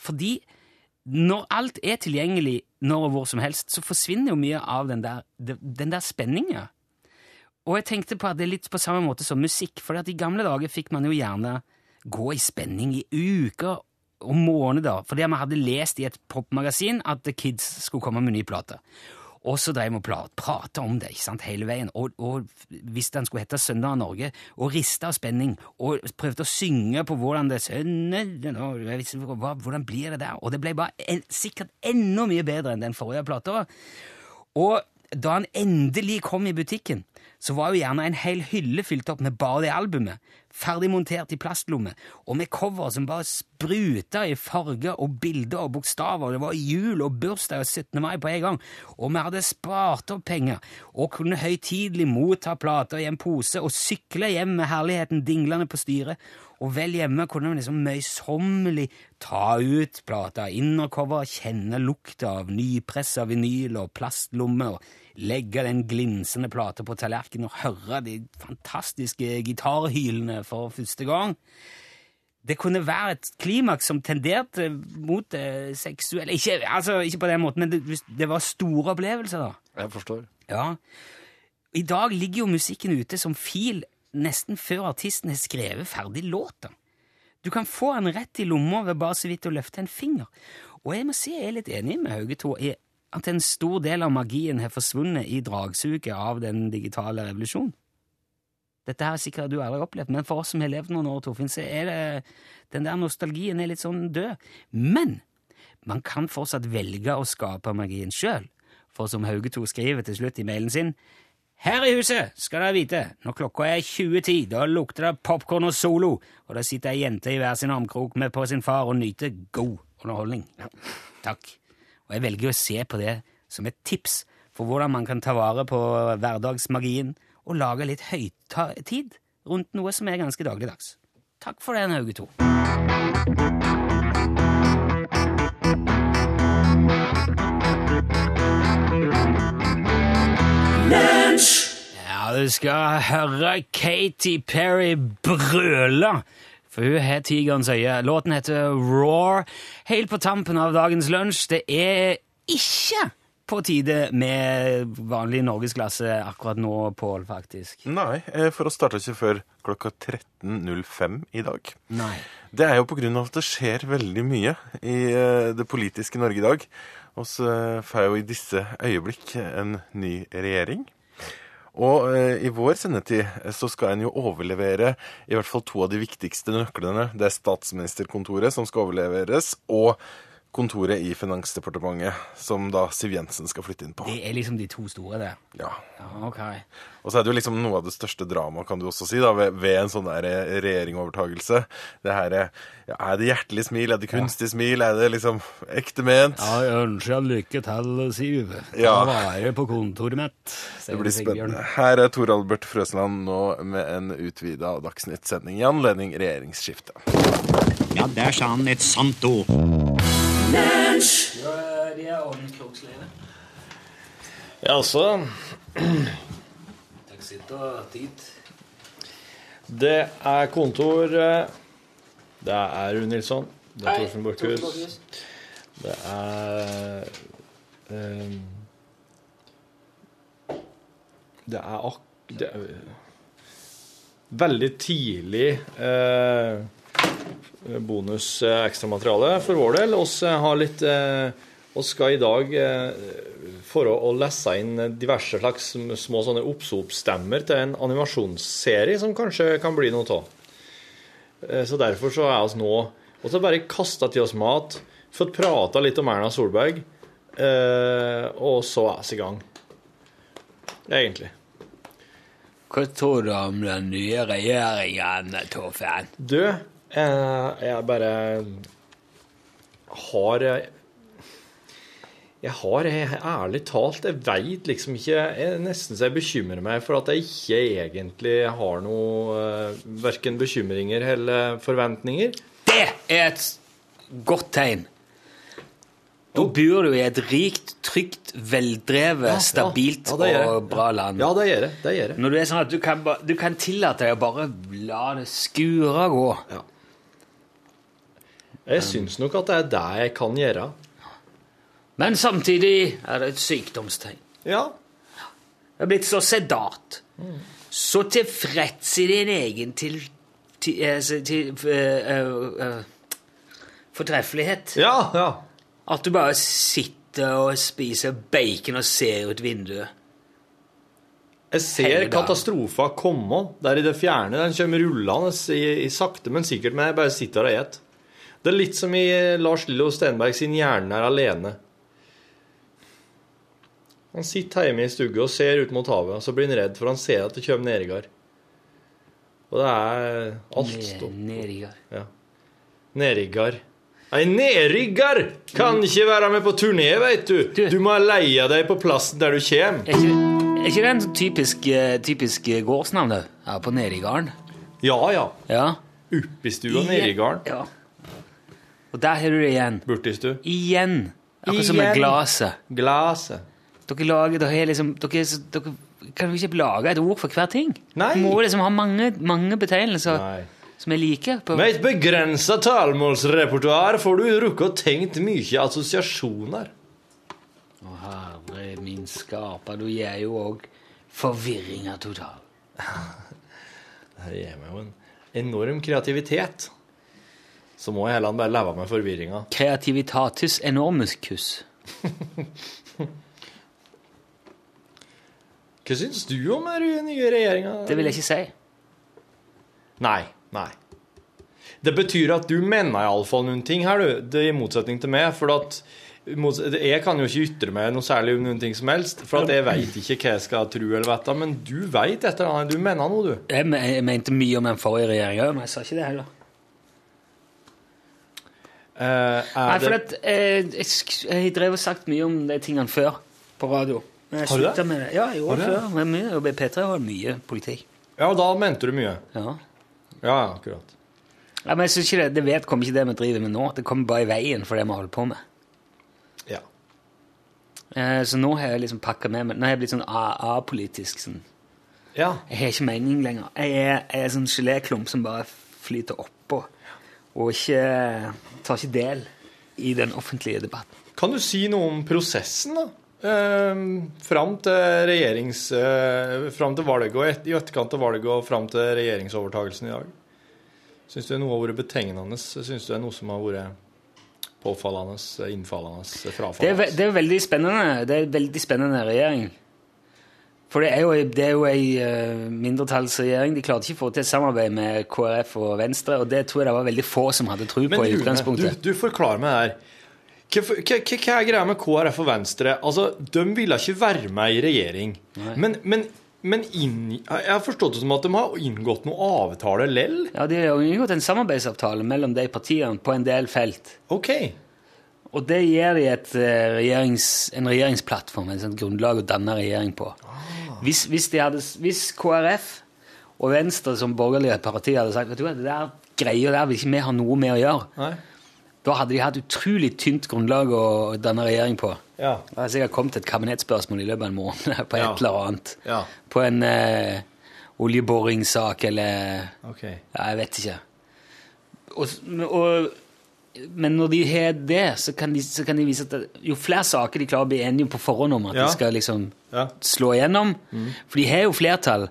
Fordi når alt er tilgjengelig når og hvor som helst, så forsvinner jo mye av den der, den der spenninga. Og jeg tenkte på at det er litt på samme måte som musikk, for i gamle dager fikk man jo gjerne gå i spenning i uker og måneder, fordi man hadde lest i et popmagasin at The Kids skulle komme med ny plate. Og så drev vi og pra- prata om det ikke sant, hele veien, og, og hvis den skulle hete Søndag av Norge, og rista av spenning, og prøvde å synge på hvordan det hva- Hvordan blir det der? Og det ble bare en, sikkert enda mye bedre enn den forrige plata. Og da han endelig kom i butikken, så var jo gjerne en hel hylle fylt opp med bare det albumet, ferdig montert i plastlomme, og med cover som bare spruta i farger og bilder og bokstaver, det var jul og bursdag og 17. mai på en gang, og vi hadde spart opp penger, og kunne høytidelig motta plater i en pose og sykle hjem med herligheten dinglende på styret, og vel hjemme kunne vi liksom møysommelig ta ut plata, innercover, kjenne lukta av nypressa vinyl og plastlomme, og legge den glinsende plata på tallerkenen og høre de fantastiske gitarhylene for første gang. Det kunne være et klimaks som tenderte mot det seksuelle ikke, altså, ikke på den måten, men det, det var store opplevelser, da. Jeg forstår. Ja. I dag ligger jo musikken ute som fil nesten før artisten har skrevet ferdig låta. Du kan få den rett i lomma ved bare så vidt å løfte en finger. Og jeg må si jeg er litt enig med Haugeto i at en stor del av magien har forsvunnet i dragsuget av den digitale revolusjonen. Dette er sikkert du aldri opplevd, men for oss som har levd noen år, Torfinn, så er det den der nostalgien er litt sånn død. Men man kan fortsatt velge å skape magien sjøl, for som Haugeto skriver til slutt i mailen sin, her i huset skal dere vite, når klokka er 20.10, da lukter det popkorn og solo, og det sitter ei jente i hver sin armkrok med på sin far og nyter god underholdning. Takk. Og jeg velger å se på det som et tips for hvordan man kan ta vare på hverdagsmagien og lage litt høytid rundt noe som er ganske dagligdags. Takk for det, Hauge 2. du skal høre Katy Perry brøle, for hun har tigerens øye. Låten heter Roar. Helt på tampen av dagens lunsj. Det er ikke på tide med vanlig norgesklasse akkurat nå, Pål, faktisk. Nei, eh, for oss starte ikke før klokka 13.05 i dag. Nei. Det er jo på grunn av at det skjer veldig mye i eh, det politiske Norge i dag. Og så får jo i disse øyeblikk en ny regjering. Og eh, i vår sendetid eh, så skal en jo overlevere i hvert fall to av de viktigste nøklene. Det er statsministerkontoret som skal overleveres, og kontoret i Finansdepartementet, som da Siv Jensen skal flytte inn på. Det er liksom de to store, det. Ja. Ja, ok. Og så er det jo liksom noe av det største dramaet, kan du også si, da, ved, ved en sånn der regjeringovertagelse regjeringsovertagelse. Det her er ja, Er det hjertelig smil? Er det kunstig smil? Er det liksom ekte ment? Ja, jeg ønsker lykke til, Siv. Ja. Ta vare på kontoret mitt. Det blir spennende. Her er Tor Albert Frøsland nå med en utvida Dagsnytt-sending i anledning regjeringsskiftet. Ja, der sa han et sant ord. Ja, de er ordenskroksleve. Ja, altså Takk og tid. Det er kontor eh, Det er Rune Nilsson. Det er Torfinn Borchhus. Det er um, Det er ak... Det er veldig tidlig eh, bonus eh, ekstramateriale for vår del. Vi eh, har litt eh, skal i dag eh, for å, lese inn diverse slags små sånne oppsopstemmer til en animasjonsserie som kanskje kan bli noe av. Eh, Så derfor så er oss nå Og så bare kasta til oss mat, fått prata litt om Erna Solberg, eh, og så er vi i gang. Egentlig. Hva tror du om den nye regjeringen, Torfinn? Du, eh, jeg bare har Jeg har jeg, ærlig talt Jeg veit liksom ikke jeg, Nesten så jeg bekymrer meg for at jeg ikke egentlig har noe eh, Verken bekymringer eller forventninger. Det er et godt tegn. Da bor du i et rikt, trygt, veldrevet, Ja, ja. stabilt Ja, gjør og bra land. Ja, det gjør det. Det gjør det. Når du er sånn at du kan, du kan tillate deg å bare la det skure gå. Jeg syns nok at det er det jeg kan gjøre. Men samtidig er det et sykdomstegn. Ja. Jeg er blitt så sedat. Så tilfreds i din egen til, til, eh, til uh, eh, eh, fortreffelighet. Ja, ja. At du bare sitter og spiser bacon og ser ut vinduet. Jeg ser katastrofa komme der i det fjerne. Den kommer rullende i, i sakte, men sikkert, men jeg bare sitter og et. Det er litt som i eh, Lars Lillo Stenberg sin 'Hjernen er alene'. Han sitter hjemme i stugget og ser ut mot havet, og så blir han redd, for han ser at det kommer nedriggar. Og det er alt stopp. Nedriggar. Ja. Nedriggar. Ei nedriggar kan ikke være med på turné, veit du. Du må leie deg på plassen der du kommer. Er ikke, er ikke det en sånn typisk, eh, typisk eh, gårdsnavn? Her på Nedigarden? Ja, ja. Ja. Uppistua Nedigarden. Ja. Og der har du det igjen. Burtistu. Igjen. Akkurat som med glaset. Glaset. Dere lager dere, har liksom, dere, er dere kan jo ikke lage et ord for hver ting. Nei. Du må liksom ha mange, mange betegnelser Nei. som er like. På, Med et begrensa talemålsrepertoar får du rukket og tenkt mye assosiasjoner. Å, herre min skaper, du gjør jo òg forvirringa total. Det gir meg jo en enorm kreativitet. Så må heller bare leve med forvirringa. Kreativitatis enormuskus. Hva syns du om den nye regjeringa? Det vil jeg ikke si. Nei. Nei. Det betyr at du mener iallfall noen ting her, du. Det er I motsetning til meg. For at jeg kan jo ikke ytre meg noe særlig om noen ting som helst. For at jeg veit ikke hva jeg skal tro eller vite. Men du veit et eller annet. Du mener noe, du. Jeg mente mye om den forrige regjeringa, men jeg sa ikke det heller. Er Nei, for det at, eh, jeg, jeg drev og sagt mye om de tingene før på radio. Men jeg Har du det? Med det. Ja, jeg gjorde det før. Men mye, og P3 har mye politikk. Ja, og da mente du mye. Ja. Ja, akkurat. Ja, men jeg synes ikke det, det vet kommer ikke det vi driver med nå. Det kommer bare i veien for det vi holder på med. Ja. Eh, så nå har jeg liksom pakka med meg Nå har jeg blitt sånn apolitisk. Sånn. Ja. Jeg har ikke mening lenger. Jeg er, jeg er sånn geléklump som bare flyter oppå, og ikke tar ikke del i den offentlige debatten. Kan du si noe om prosessen, da? eh, fram til regjerings... Eh, fram til valget og et, i etterkant av valget og fram til regjeringsovertagelsen i dag? Syns du det noe har vært betegnende? Syns du det er noe som har vært påfallende, innfallende, Det er, frafallende? det er veldig spennende. Det er en veldig spennende regjering. For det er jo, det er jo ei eh, mindretallsregjering. De klarte ikke å få til samarbeid med KrF og Venstre, og det tror jeg det var veldig få som hadde tro på Men i utgangspunktet. du, du forklarer meg her. Hva, er greia med KrF og Venstre? Altså, De ville ikke være med i regjering. Men, men, men inn, jeg har forstått det som at de har inngått noen avtale lell? Ja, De har inngått en samarbeidsavtale mellom de partiene på en del felt. Ok. Og det gir de et, eh, regjerings, en regjeringsplattform, et sånt grunnlag å danne regjering på. Hvis, hvis, de hadde, hvis KrF og Venstre som borgerlige partier hadde sagt vet du hva, det der greia der vil ikke vi ha noe med å gjøre, Nei. da hadde de hatt utrolig tynt grunnlag å danne regjering på. Ja. Da hadde sikkert kommet et kabinettspørsmål i løpet av en måned på et Ja. eller annet. Ja. På en eh, oljeboringssak eller okay. ja, Jeg vet ikke. Og, og, men når de har det, så kan de, så kan de vise at jo flere saker de klarer å bli enige på forhånd om at Ja. de skal liksom Ja. slå igjennom Mm. For de har jo flertall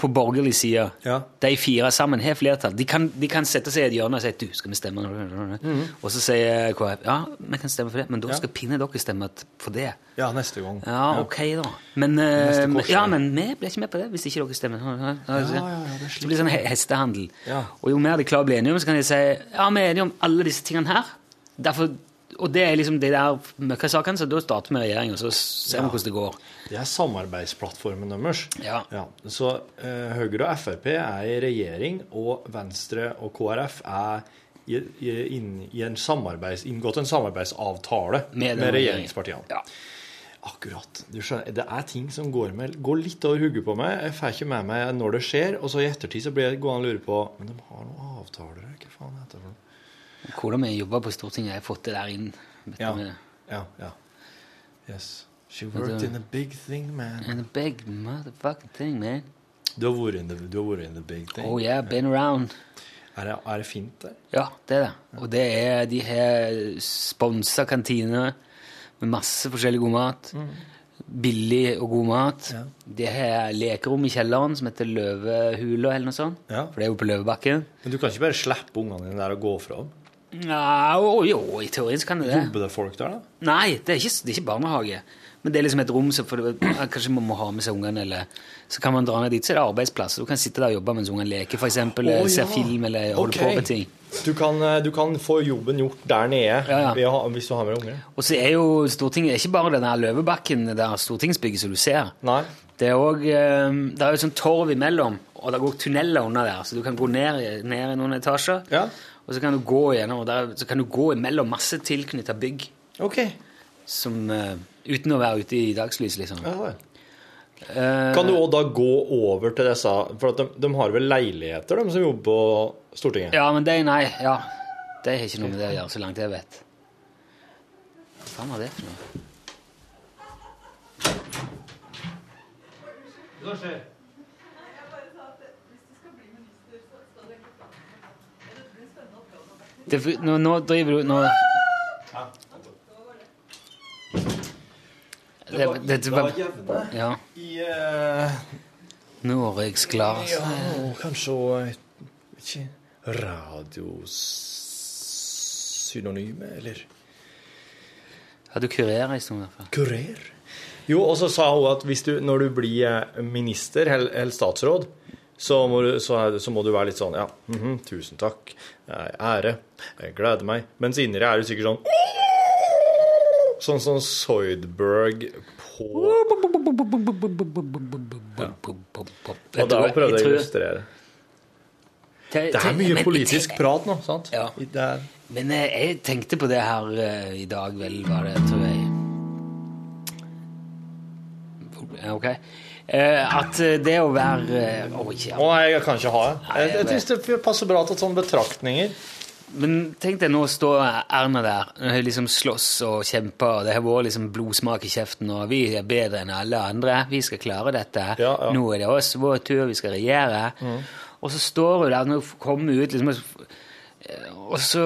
på borgerlig side. Ja. De fire sammen har flertall. De kan, de kan sette seg i et hjørne og si du, skal vi stemme Mhm. Og så sier KrF ja, vi kan stemme for det, men da Ja. skal pinne dere stemme for det. Ja, neste gang. Ja, ok da. Men, korsvei. ja, men vi blir ikke med på det hvis ikke dere stemmer. Ja, ja, ja, ja, ja, det er det blir sånn hestehandel. Ja. Og jo mer de klarer å bli enige om, så kan de si ja, vi er enige om alle disse tingene her. Derfor, og det er liksom de der møkkasakene, så da starter vi regjering, og så ser vi Ja. hvordan det går. Det er samarbeidsplattformen deres. Ja. Så eh, Høyre og Frp er i regjering, og Venstre og KrF er i, i, inn, i en inngått en samarbeidsavtale Med med, regjeringspartiene. Ja. Akkurat. Du skjønner, det er ting som går, med, går litt over hodet på meg. Jeg får ikke med meg når det skjer, og så i ettertid så blir jeg gående og lure på Men de har noen avtaler her, hva faen heter det? for noe? Hvordan vi jobber på Stortinget, jeg har fått det der inn. Ja. Ja, ja. Yes. She worked in a big thing, man. In a big motherfucking thing, man. Du har vært in the, in the big thing. Oh yeah, been around. Er det, er det fint der? Ja, det er det. Og det er, de har sponsa kantiner med masse forskjellig god mat. Billig og god mat. De har lekerom i kjelleren som heter Løvehula eller noe sånt. Ja. For det er jo på Løvebakken. Men du kan ikke bare slippe ungene dine der og gå fra dem? Ja, jo, jo, i teorien så kan det det. Jobber det folk der, da? Nei, det er ikke, det er ikke barnehage. Men det er liksom et rom så for Kanskje man må ha med seg ungene, eller så kan man dra ned dit. Så er det arbeidsplass. Du kan sitte der og jobbe mens ungene leker, f.eks. Oh, Se ja. film eller holde okay. på med ting. Du kan, eh, du kan få jobben gjort der nede ja. å ha, hvis du har med deg unger? Og så er jo Stortinget ikke bare den der Løvebakken, det der stortingsbygget som du ser. Nei. Det er òg Det er jo et sånt torv imellom, og det går tunneler under der, så du kan gå ned, ned i noen etasjer. Ja. Og så kan du gå gjennom, og der, så kan du gå imellom masse tilknytta bygg. Ok. Som, eh, uten å være ute i dagslys, liksom. Ja. Eh, Kan du òg da gå over til disse For at de, de har vel leiligheter, de som jobber på Stortinget? Ja, men det Nei, ja. De har ikke noe med det å gjøre, så langt jeg vet. Hva faen var det for noe? Det, skjer? for- nå, nå driver du Nå det, det, det, var, Ja. I eh, Norgesglass. Ja, kanskje ikke radiosynonyme, eller Ja, du kurerer en stund, i hvert fall. kurer. Jo, og så sa hun at du, når du blir eh, minister eller, statsråd, så må, du, så, så må du være litt sånn Ja, mhm, tusen takk. Eh, Ære. Jeg gleder meg. Mens inni deg er du sikkert sånn Sånn som Soydberg på Og da prøvde jeg å illustrere. Det er mye politisk prat nå, sant? Ja. Men eh, jeg tenkte på det her eh, i dag, vel, var det, tror jeg. Ok. Eh, at det å være Å, jeg kan ikke ha det. Jeg syns det passer bra til sånne betraktninger. Men tenk deg nå stå Erna der, liksom slåss og kjempe, og det har vært liksom blodsmak i kjeften, og vi er bedre enn alle andre, vi skal klare dette, Ja, ja. nå er det oss, vår tur, vi skal regjere. Og så står hun der, når hun kommer ut liksom, og så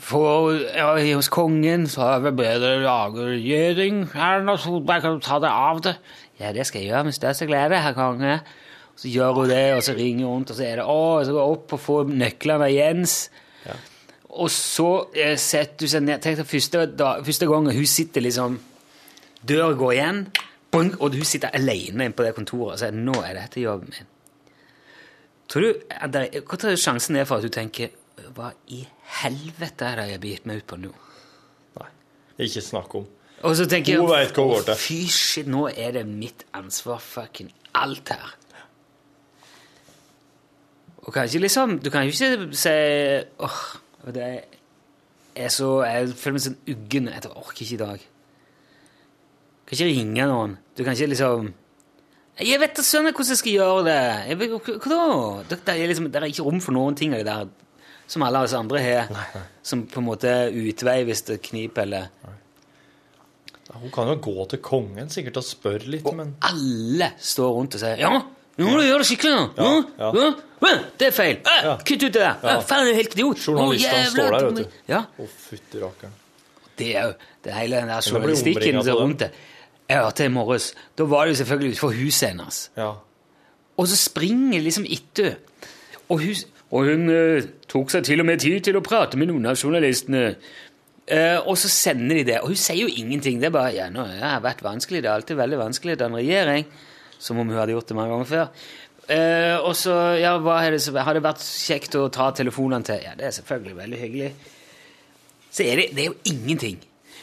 får ja, hos kongen så har vi bedre lage regjering. Erna Solberg, kan du ta deg av det? Ja, det skal jeg gjøre med største glede, herr konge. Så gjør hun det, og så ringer hun rundt, og så er det å, så går hun opp og får nøklene av Jens. Og så eh, setter hun seg ned Tenk deg første, da, første gangen hun sitter liksom Døra går igjen, bang, og hun sitter alene inne på det kontoret og sier nå er dette jobben min. Tror du, det- hva tror du sjansen er for at du tenker hva i helvete er det jeg har gitt meg ut på nå? Nei. Ikke snakk om. Og så tenker jeg Hun vet hva hun går til. Fy shit, nå er det mitt ansvar, fucking alt her. Og kanskje liksom Du kan jo ikke si åh, det er så Jeg føler meg sånn uggen. Jeg orker ikke i dag. Jeg kan ikke ringe noen. Du kan ikke liksom Jeg vet da søren hvordan jeg skal gjøre det. Jeg vet, hva da? Det, det, er liksom, det er ikke rom for noen ting av det der som alle oss andre har. Som på en måte utvei hvis det kniper, eller Hun kan jo gå til kongen sikkert og spørre litt, men alle står rundt og sier Ja, nå må du gjøre det skikkelig nå! Ja, Ja, ja. Det er feil! Ja, Kutt ut det der! Ja. Faen, du er helt idiot! Journalistene oh, står der, vet du. Ja, Å, fytti rakkeren. det er jo det hele den der det journalistikken som er rundt det. Jeg hørte i morges, da var det jo selvfølgelig utenfor huset hennes. Ja. Og så springer liksom etter. Og hun, og hun uh, tok seg til og med tid til å prate med noen av journalistene. Uh, og så sender de det. Og hun sier jo ingenting. Det er bare ja, nå, det har vært vanskelig. Det er alltid veldig vanskelig å danne regjering. Som om hun hadde gjort det mange ganger før. Eh, og så ja, det, har det vært kjekt å ta telefonene til? Ja, det er selvfølgelig veldig hyggelig. Så er det, det er jo ingenting.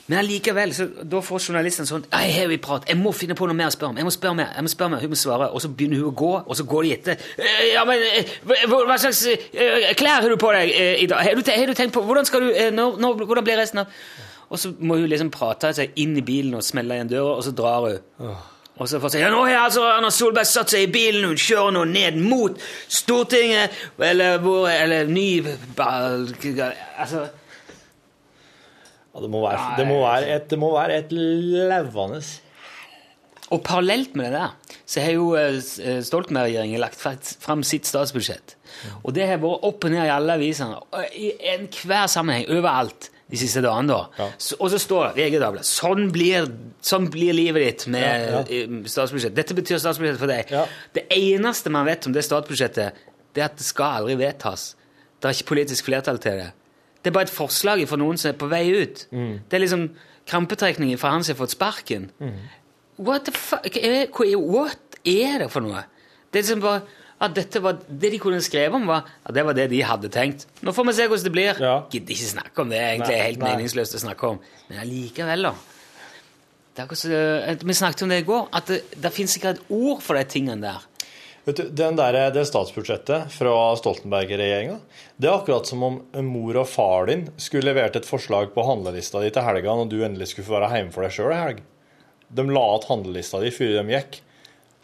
Men allikevel, da får journalisten sånn «Ei, her vi prat. Jeg må finne på noe mer å spørre om. Jeg må spørre mer, jeg må spørre mer, Hun må svare. Og så begynner hun å gå, og så går de etter. «Eh, Ja, men eh, hva, slags eh, klær har du på deg i dag? Har du, har du tenkt på Hvordan skal du når, når, Hvordan blir resten av Og så må hun liksom prate seg inn i bilen og smelle igjen døra, og så drar hun. Og så får jeg si ja, nå har altså Erna Solberg satt seg i bilen, hun kjører nå ned mot Stortinget, eller hvor Eller ny Altså. Ja, det må være, det må være, et, det må være et levende Og parallelt med det der, så har jo eh, Stoltenberg-regjeringen lagt fram sitt statsbudsjett. Og det har vært opp og ned i alle avisene, i enhver sammenheng, overalt, de siste dagene. da. Ja. og så står det VG Dagbladet sånn blir, sånn blir livet ditt med Ja, ja. eh, statsbudsjett. Dette betyr statsbudsjettet for deg. Det eneste man vet om det statsbudsjettet, det er at det skal aldri vedtas. Det er ikke politisk flertall til det. Det er bare et forslag fra noen som er på vei ut. Det er liksom krampetrekningen fra han som har fått sparken. What the fuck? Hva what er det for noe? Det er liksom bare at dette var, Det de kunne skrevet om, var at det var det de hadde tenkt. Nå får vi se hvordan det blir. Gidder ikke snakke om det. Egentlig er Nei, helt nei. meningsløst å snakke om. Men allikevel, da. Er eh, vi snakket om det i går, at det, det fins ikke et ord for de tingene der. Vet du, den der, Det statsbudsjettet fra Stoltenberg-regjeringa det er akkurat som om mor og far din skulle levert et forslag på handlelista di til helga når du endelig skulle få være hjemme for deg sjøl i helg. De la igjen handlelista di før de gikk.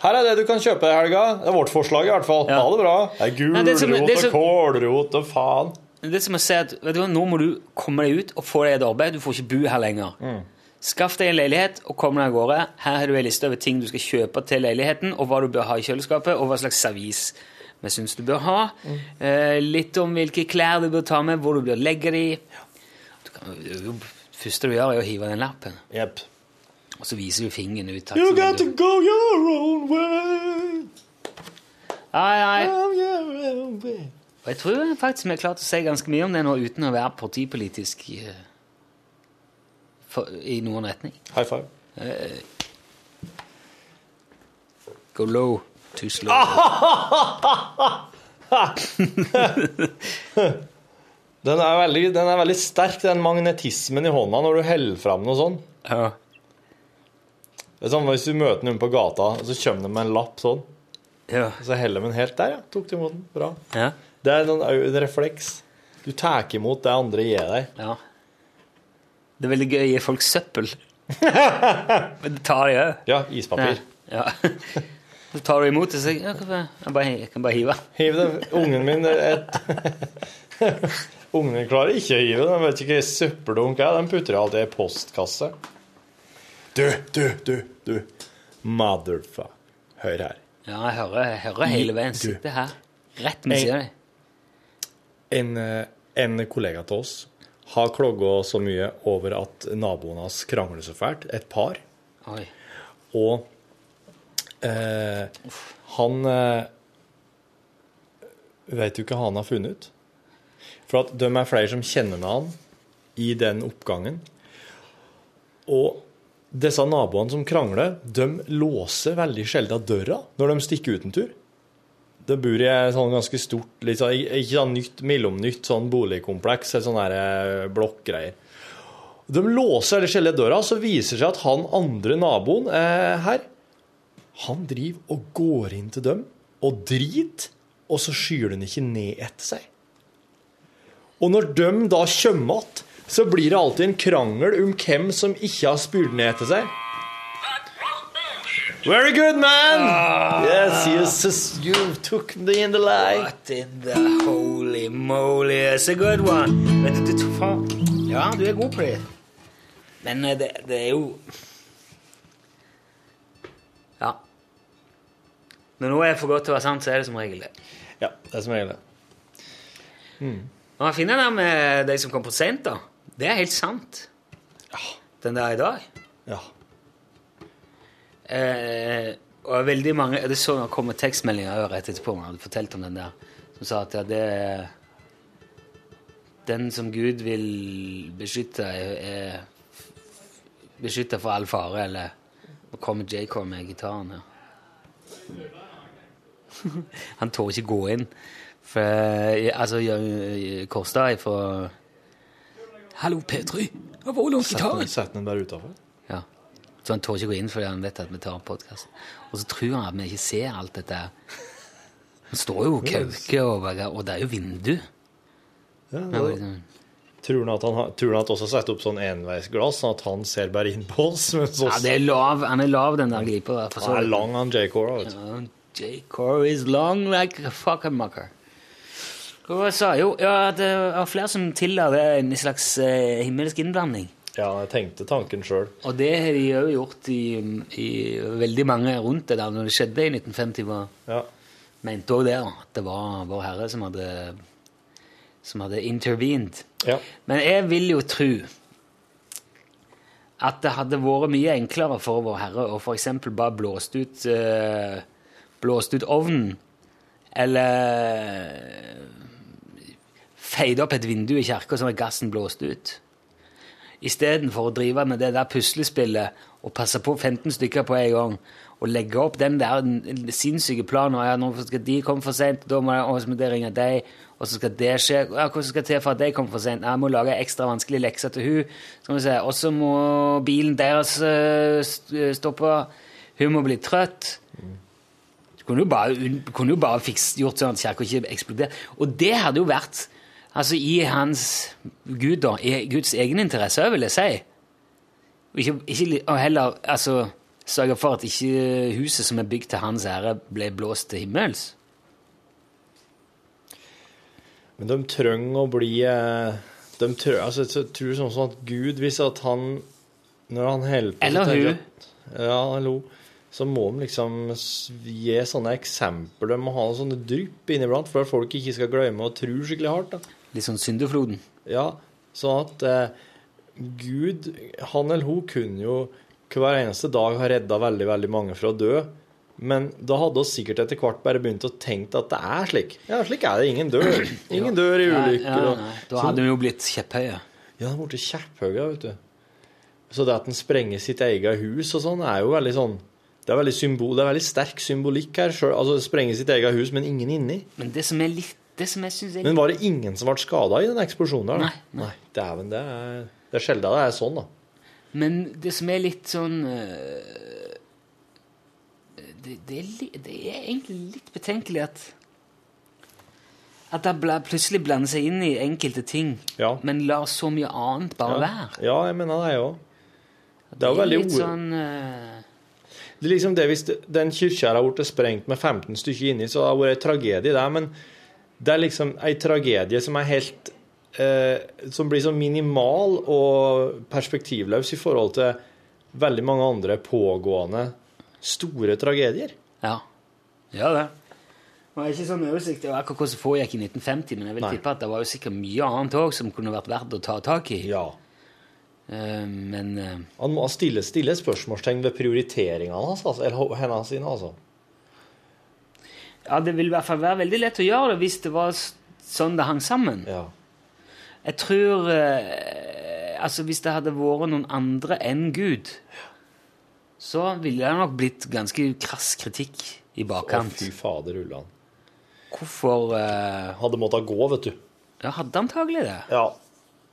Her er det du kan kjøpe i helga. Det er vårt forslag, i hvert fall. Ha det bra. Det er Nei, det er som- gulrot det er og kålrot og faen. Det er som å si at vet du hva, nå må du komme deg ut og få deg et arbeid. Du får ikke bo her lenger. Skaff deg en leilighet og kom deg av gårde. Her har du en liste over ting du skal kjøpe til leiligheten, og hva du bør ha i kjøleskapet, og hva slags servis vi syns du bør ha. Eh, litt om hvilke klær du bør ta med, hvor du bør legge de. Du kan, det første du gjør, er å hive den lappen. Og så viser du fingeren ut. takk You got to go your own way. Nei, nei. Og jeg tror faktisk vi har klart å si ganske mye om det nå uten å være partipolitisk i, for, i noen retning. High five. Uh, go low, too slow. Den er, veldig, den er veldig sterk, den magnetismen i hånda når du heller fram noe sånn. Ja. Det er sånn, Hvis du møter noen på gata, og så kommer de med en lapp sånn, Ja. og så heller de den helt der, ja. Tok du imot den? Bra. Ja. Det er noen, en refleks. Du tar imot det andre gir deg. Ja. Det er veldig gøy å gi folk søppel. Men det tar de òg. Ja, ispapir. Ja. Så tar du imot det, så jeg, ja, kan jeg, jeg, bare, jeg kan bare hive. Hiv det. Ungen min et, Ungen min klarer ikke å hive De Vet ikke hva søppeldunk er. Den putter jeg alltid i postkasse. Du, du, du, du. Motherfucker. Hør her. Ja, jeg hører, jeg hører hele veien. Sitter her. Rett ved siden av deg. En, eh, En kollega til oss har klogga så mye over at naboen hans krangler så fælt. Et par. Oi. Og eh, han eh, vet du ikke hva han har funnet ut. For at de er flere som kjenner med han i den oppgangen. Og disse naboene som krangler, de låser veldig sjelden døra når de stikker ut en tur. De bor i et sånn ganske stort, litt sånn, ikke sånn nytt, mellomnytt sånn boligkompleks, et sånn eh, blokkgreier. De låser eller skjeller døra, så viser det seg at han andre naboen eh, her, han driver og går inn til dem og driter, og så skyr den ikke ned etter seg. Og når de da kommer igjen, så blir det alltid en krangel om hvem som ikke har spurt ned etter seg. Very good, man! yes, you, you took me in the lie. What in the holy moly, it's a good one. Vet du, du faen Ja, du er god på det. Men eh, det, det er jo Ja. Når noe er for godt til å være sant, så er det som regel det. Ja, det er som regel det. Når man finner den med de som kom for sent, da, det er helt sant. Ja. Den der i dag. Ja. Eh, og veldig mange Det så det kom tekstmeldinger rett etterpå man hadde fortalt om den der, som sa at ja, det er Den som Gud vil beskytte, er, beskytta for all fare, eller Nå kommer J-Core med gitaren her. Han tør ikke gå inn. For, eh, altså, Jørgen Kårstad fra Hallo, P3! Jeg var lånt gitaren! Sett den bare utafor. Ja. Så han tør ikke gå inn fordi han vet at vi tar podkast. Og så tror han at vi ikke ser alt dette. Det står jo kauke over, og, og det er jo vindu. Ja, liksom- Tror han at han, har- tror han at også setter opp sånn enveisglass, sånn at han ser bare inn på oss? Men så Ja, det er lav, han er lav, den der glipa. der, Han er lang, han J-Core. vet du. Ja, J-Core is long like a fucking mucker. Sa jo ja, det var flere som tilla det en slags eh, himmelsk innblanding. Ja, jeg tenkte tanken sjøl. Og det har de jo gjort i, i veldig mange rundt det der når det skjedde i 1950. Var, Ja. mente òg det, at det var Vår Herre som hadde, som hadde intervened. Ja. Men jeg vil jo tro at det hadde vært mye enklere for Vår Herre å f.eks. bare blåst ut, eh, blåst ut ovnen, eller feide opp et vindu i kirka så at gassen blåst ut. Istedenfor å drive med det der puslespillet og passe på 15 stykker på en gang, og legge opp den der sinnssyke planen ja, nå skal de komme for sent, da må jeg, ringe deg, og så skal det skje. Ja, Hvordan skal til for at de kommer for sent? Jeg må lage ekstra vanskelig lekser til hun. Skal vi se. Og så må bilen deres eh, stoppe. Hun må bli trøtt. Du kunne jo bare, kunne jo bare fiks, gjort sånn at kirka ikke eksploderte. Og det hadde jo vært altså i hans Gud, da, i Guds egen interesse, vil jeg si. Ikke, ikke, og heller altså, sørge for at ikke huset som er bygd til hans ære, ble blåst til himmels. Men de trenger å bli eh, de trø, altså, Jeg tror sånn at Gud, hvis at han Når han holder på Eller hun. Ja, hallo. Så må de liksom gi sånne eksempler. De må ha sånne drypp inniblant for at folk ikke skal glemme å tro skikkelig hardt. da. Litt sånn syndefloden. Ja, sånn at eh, Gud, han eller hun, kunne jo hver eneste dag ha redda veldig, veldig mange fra å dø. Men da hadde vi sikkert etter hvert bare begynt å tenke at det er slik. Ja, slik er det. Ingen dør. Ingen dør i ulykker. ja, ja. Da hadde vi jo blitt kjepphøye. ja, de ble kjepphøye, vet du. Så det at en sprenger sitt eget hus og sånn, er jo veldig sånn Det er veldig, symbol, det er veldig sterk symbolikk her. Selv, altså sprenge sitt eget hus, men ingen inni. Men det som er litt Er Men var det ingen som ble skada i den eksplosjonen der? da? Nei, nei. Dæven, det er, det er sjelden det er sånn, da. Men det som er litt sånn eh, det, det, er, det er egentlig litt betenkelig at At det plutselig blander seg inn i enkelte ting, Ja. men lar så mye annet bare ja. være. Ja, jeg mener det, jeg òg. Det er jo veldig litt sånn uh... Det er liksom det Hvis den kirka har blitt sprengt med 15 stykker inni, så det vært en tragedie der. Men det er liksom ei tragedie som er helt eh, Som blir så minimal og perspektivløs i forhold til veldig mange andre pågående store tragedier. Ja. Ja, det. Nå har ikke sånn oversikt over akkurat hvordan foregikk i 1950, men jeg vil Nei. tippe at det var jo sikkert mye annet òg som kunne vært verdt å ta tak i. Ja. Eh, men eh, Han må stille, stille spørsmålstegn ved prioriteringene hans, altså, eller hennes altså. Ja, det ville i hvert fall være veldig lett å gjøre det hvis det var sånn det hang sammen. Ja. Jeg tror eh, Altså, hvis det hadde vært noen andre enn Gud, så ville det nok blitt ganske krass kritikk i bakkant. Å, fy fader, Ulland. Hvorfor eh, Hadde måttet gå, vet du. Ja, hadde antagelig det. Ja.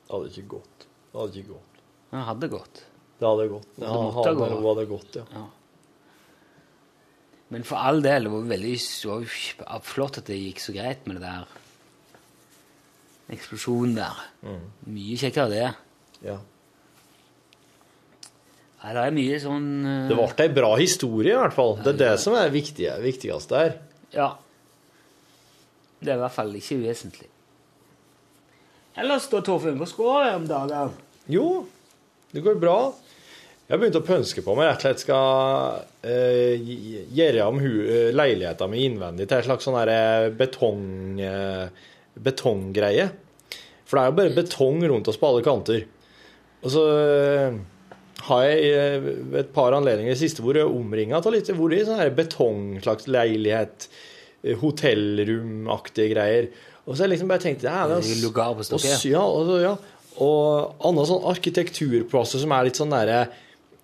Det hadde ikke gått. Det hadde ikke gått. Han hadde gått. Det hadde gått. Det hadde, han hadde, hadde gått, ja. Men for all del, det var veldig det kjempe- flott at det gikk så greit med det der eksplosjonen der. Mye kjekkere det. Ja. Nei, det er mye sånn uh... Det ble ei bra historie, i hvert fall. Det er det som er viktig, viktigst der. Ja. Det er i hvert fall ikke uvesentlig. Ellers da, Torfinn, hvordan går det om dagen? Jo, det går bra. Jeg har begynt å pønske på om jeg rett og slett skal eh, gjøre om eh, leiligheten min innvendig til en slags sånn der betong, eh, betonggreie. For det er jo bare betong rundt oss på alle kanter. Og så eh, har jeg eh, ved et par anledninger i det siste vært omringa av litt vært i sånn her betong, slags leilighet, eh, hotellromaktige greier. Og så har jeg liksom bare tenkt ja, det er- og, ja, og, ja. og andre sånn arkitekturplasser som er litt sånn derre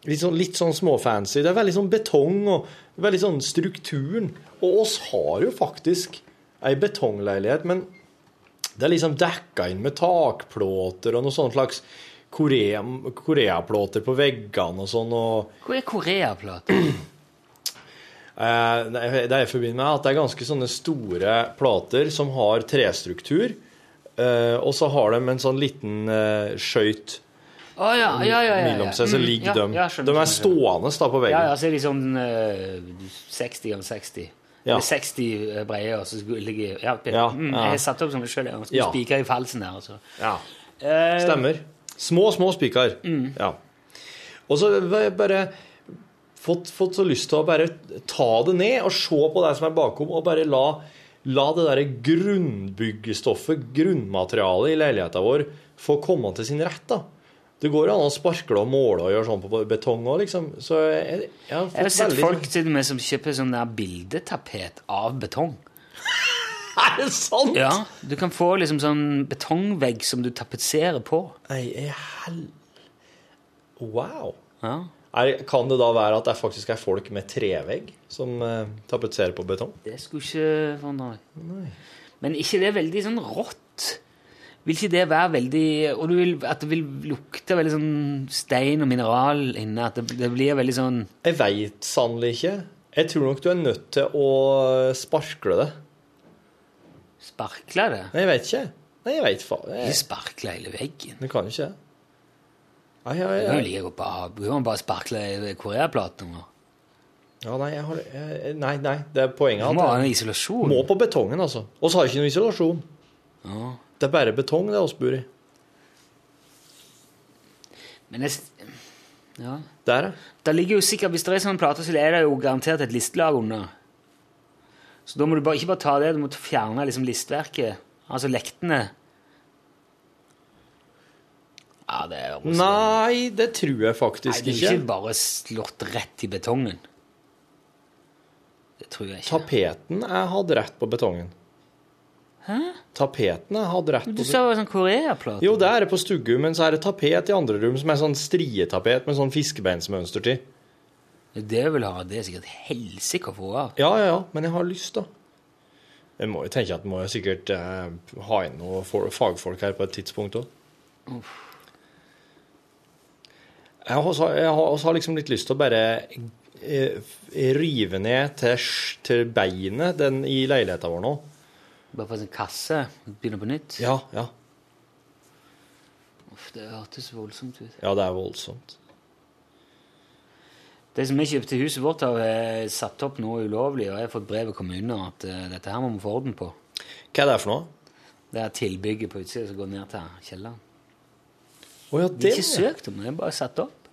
Litt sånn, litt sånn småfancy. Det er veldig sånn betong og veldig sånn strukturen. Og oss har jo faktisk ei betongleilighet, men det er liksom dekka inn med takplåter og noe sånt slags Korea, koreaplåter på veggene og sånn. og Hvor er koreaplate? Eh, Det er- jeg forbinder med, at det er ganske sånne store plater som har trestruktur. eh, Og så har de en sånn liten eh, skøyt Å ja, ja, ja. ja, ja. mellom seg, så ligger de ja, skjønner, De er stående da på veggen. ja, så er de sånn eh, 60 ganger 60. Ja. Eller 60 breie, og så ligger ligge Ja, Ja, mm, jeg har satt opp som meg sjøl. Skulle Ja. spikre i falsen der. Altså. Ja. Eh, Stemmer. Små, små spiker. Mm. Ja. Og så har jeg bare fått, fått så lyst til å bare ta det ned og se på det som er bakom, og bare la, la det der grunnbyggestoffet, grunnmaterialet i leiligheten vår, få komme til sin rett. da. Det går an å sparkle og måle og gjøre sånn på betong òg, liksom. Så jeg, jeg har Jeg har sett veldig folk til og med som kjøper sånn der bildetapet av betong. Er det sant? Ja, Du kan få liksom sånn betongvegg som du tapetserer på. Nei, hel... Wow. Ja. Er, kan det da være at det faktisk er folk med trevegg som uh, tapetserer på betong? Det skulle ikke forundre meg. Men ikke det er veldig sånn rått? Vil ikke det være veldig Og du vil, at det vil lukte veldig sånn stein og mineral inne? At det, det blir veldig sånn Jeg veit sannelig ikke. Jeg tror nok du er nødt til å sparkle det. Sparkle det? Nei, jeg veit ikke. Nei, jeg veit faen. Ikke Jeg, sparkle hele veggen. du kan ikke det. Nei, jeg, Du kan jo jeg, like godt bare, du kan bare sparkle koreaplaten. ja, nei, jeg har, jeg, nei, nei, det er poenget Du må ha en isolasjon. må på betongen, altså. Og så har jeg ikke noe isolasjon. Ja. Det er bare betong det oss bor i. Men jeg, ja. Det er Det ligger jo sikkert, Hvis det er sånn plate, så er det jo garantert et listelag under. Så da må du bare, ikke bare ta det, du må fjerne liksom listverket. Altså lektene. Ja, det er også- Nei, det tror jeg Nei, faktisk det er jo ikke. ikke bare slått rett i betongen. Det tror jeg ikke. Tapeten er hatt rett på betongen. Hæ? Tapetene hadde rett Du sa sa var sånn koreaplate. Jo, det er det på stugu, men så er det tapet i andre rom som er sånn strietapet med sånn fiskebeinsmønster til. Det vil ha, det er sikkert helsike å få av. Ja, ja, ja, men jeg har lyst, da. Jeg må jo tenke at må sikkert eh, ha inn noen fagfolk her på et tidspunkt òg. Jeg har også, jeg har også liksom litt lyst til å bare eh, rive ned til, til beinet den i leiligheten vår nå. Bare få en kasse, begynne på nytt. Ja, ja. Uff, det hørtes voldsomt ut. Ja, det er voldsomt. Det som vi kjøpte huset vårt, har satt opp noe ulovlig, og jeg har fått brev av kommunen om at eh, dette her må vi få orden på. Hva er det for noe? Det er tilbygget på utsida som går ned til kjelleren. Oh, ja, De har ikke søkt om det, det er bare satt opp.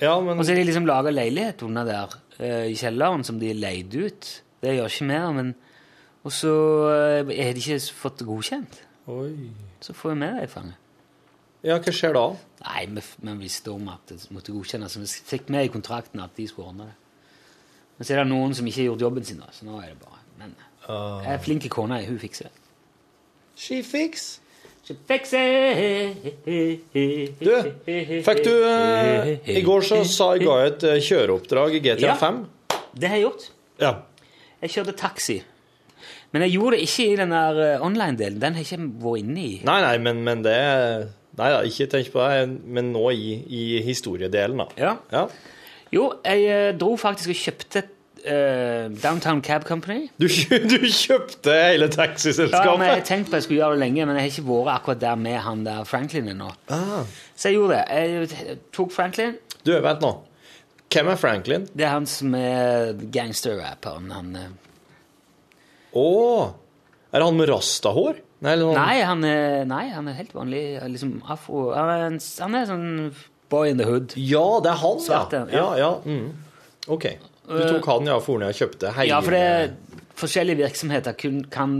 Ja, men Og så har de liksom laga leilighet under der eh, i kjelleren som de leide ut. Det gjør ikke mer, men Og så eh, er de ikke fått det godkjent. Oi. Så får vi med det i fanget. Ja, hva skjer da? Nei, vi, vi visste om at det måtte godkjennes. så Vi fikk med i kontrakten at de skulle ordne det. Men så er det noen som ikke har gjort jobben sin, da, så nå er det bare Men jeg er flink kone, hun fikser det. She fix. Du, fikk du uh, I går så sa jeg ga et eh, kjøreoppdrag i GTA Ja. Det har jeg gjort. Ja. Jeg kjørte taxi. Men jeg gjorde det ikke i den der eh, online-delen. Den har jeg ikke vært inne i. Nei, nei, men, men det Nei da, ikke tenk på det, men nå i, i historiedelen, da. Ja. Ja. Jo, jeg eh, dro faktisk og kjøpte Uh, Downtown Cab Company. Du, du kjøpte hele taxiselskapet? Ja, men Jeg har tenkt på jeg skulle gjøre det lenge, men jeg har ikke vært akkurat der med han der Franklin ennå. Ah. Så jeg gjorde det. Jeg tok Franklin. Du, vent nå. Hvem er Franklin? Det er han som er gangster-rapperen. Han Å! Er det han med rastahår? Nei, eller noe- Nei, han er, nei, han er helt vanlig. Liksom afro Han er, en, han er sånn boy in the hood. Ja, det er han, Svarte, ja. ja, ja. Mm. OK. Du tok han, ja, for jeg kjøpte hele Ja, for det, forskjellige virksomheter kun, kan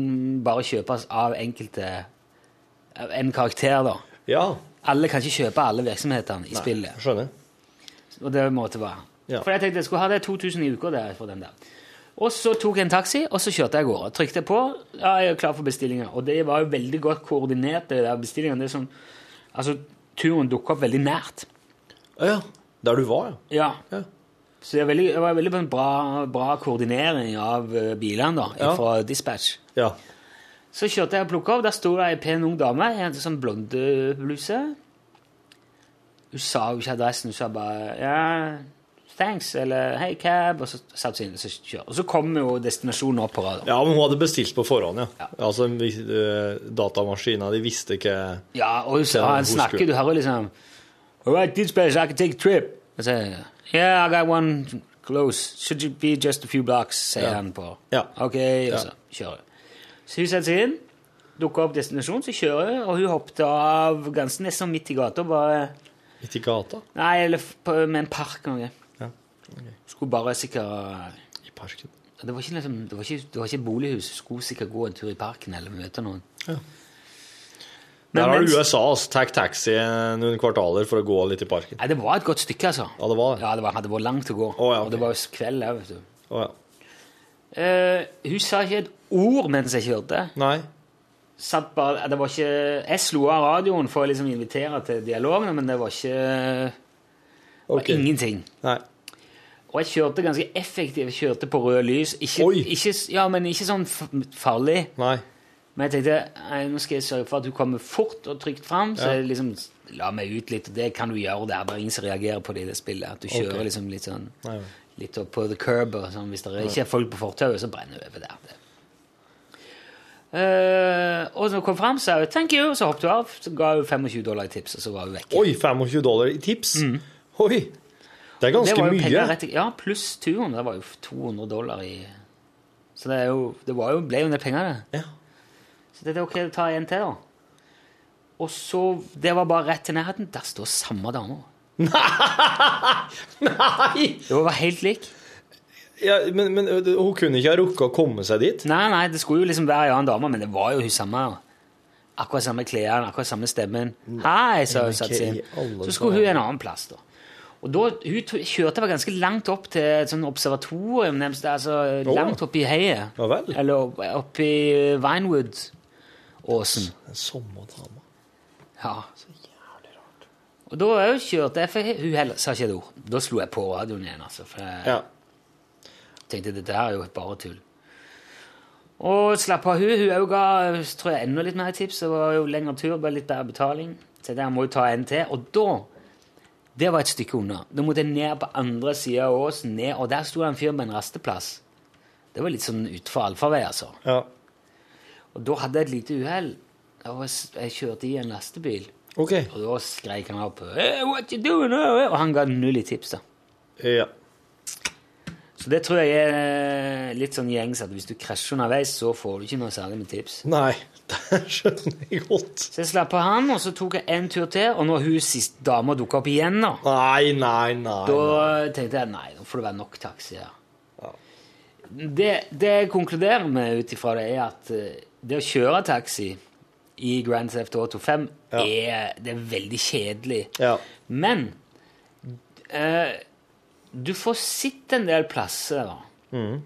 bare kjøpes av enkelte av En karakter, da. Ja. Alle kan ikke kjøpe alle virksomhetene i Nei, spillet. Skjønner. Og det måtte være. Ja. For jeg tenkte jeg skulle ha det 2000 i uka der for den der. Og så tok jeg en taxi, og så kjørte jeg av gårde. Trykte på. Ja, jeg er klar for bestillinga. Og det var jo veldig godt koordinert, det der. Det er sånn, altså, turen dukka opp veldig nært. Ja. Der du var, ja. Ja. Så det, veldig, det var veldig bra, bra koordinering av eh, bilene da, Ja. fra dispatch. Ja. Så kjørte jeg og plukka opp. Der sto det ei pen ung dame i en sånn blondebluse. Hun sa jo ikke adressen. Hun sa bare ja, thanks, eller hei, cab, og så satte hun inn og så kjørte. Og så kom jo destinasjonen opp på radaren. Ja, men hun hadde bestilt på forhånd, ja. Altså, vi- eh, de visste ikke Ja, og hun, han snakker, skulle- du hører liksom All right, dispatch, I can take a trip. Og så, yeah, I got one close. Should it be just a few blocks, sier Ja. han på. Ja. Ok, og så kjører. hun. Så hun setter seg inn, dukker opp destinasjonen, så kjører hun, og hun hoppet av ganske nesten midt i gata, bare Midt i gata. Nei, eller på, med en park noe. Skulle bare sikkert I parken. det var, ikke liksom, det, var ikke, det var ikke bolighus. Skulle sikkert gå en tur i parken eller møte noen. Ja. Men Der har du USA, altså. Takk taxi noen kvartaler for å gå litt i parken. Nei, det var et godt stykke, altså. Ja, det var det. Ja, det var, hadde vært langt å gå. Oh, ja, Og det var jo kveld òg, vet du. Oh, ja. Eh, hun sa ikke et ord mens jeg kjørte. Nei. Satt bare, det var ikke, jeg slo av radioen for å liksom invitere til dialogene, men det var ikke det var ingenting. Nei. Og jeg kjørte ganske effektivt. Jeg kjørte på rød lys. Ikke, ikke, ja, men ikke sånn farlig. Nei. Men jeg tenkte nei, nå skal jeg sørge for at hun kommer fort og trygt fram. Så Ja. jeg liksom la meg ut litt, og det kan du gjøre. Det er bare ingen som reagerer på det i det spillet. At du kjører okay. liksom litt sånn Nei. litt opp på the curb. Og sånn. Hvis det er ikke er folk på fortauet, så brenner du over der. Eh, og når hun kom fram, sa hun 'thank you', så hoppet hun av. Så ga hun 25 dollar i tips, og så var hun vekk. Oi, 25 dollar i tips? Oi! Det er ganske det mye. rett, ja, pluss turen. Det var jo 200 dollar i Så det, jo, det var jo, ble jo en del penger, det. Ja. Så det er ok å ta en til, da. Og så Det var bare rett til nærheten. Der står samme dame. Nei! Det var helt lik. Ja, men, men hun kunne ikke ha rukket å komme seg dit? Nei, nei, det skulle jo liksom være en annen dame, men det var jo hun samme. Akkurat samme klærne, akkurat samme stemmen. Hei, sa hun satt alle Så skulle hun en annen plass, da. Og da, Hun kjørte vel ganske langt opp til et sånn observatorium, nemlig, altså langt opp i heiet. Ja. Eller opp, i Vinewood-åsen. Samme dame. Ja. Og da òg kjørte jeg, for hun heller sa ikke et ord. Da slo jeg på radioen igjen, altså. For jeg Ja. tenkte dette her er jo bare tull. Og slapp av hun. Hun òg ga tror jeg, enda litt mer tips. Det var jo lengre tur, bare litt bedre betaling. Så der må jo ta en til. Og da Det var et stykke unna. Da måtte jeg ned på andre sida av åsen, ned, og der sto det en fyr med en rasteplass. Det var litt sånn utfor allfarvei, altså. Ja. Og da hadde jeg et lite uhell. Jeg kjørte i en lastebil. Ok. Og da skreik han opp hey, what you doing? Og han ga null i tips, da. Ja. Så det tror jeg er litt sånn gjengs at hvis du krasjer underveis, så får du ikke noe særlig med tips. Nei, det skjønner jeg godt. Så jeg slapp av han, og så tok jeg en tur til, og når hun siste dama dukka opp igjen, da, Nei, nei, nei. da tenkte jeg nei, nå får det være nok taxier. Ja. det, det jeg konkluderer med ut ifra det, er at eh, det å kjøre taxi i Grand Theft Auto 5 er, det er veldig kjedelig. Men eh, du får sett en del plasser. da. Mm.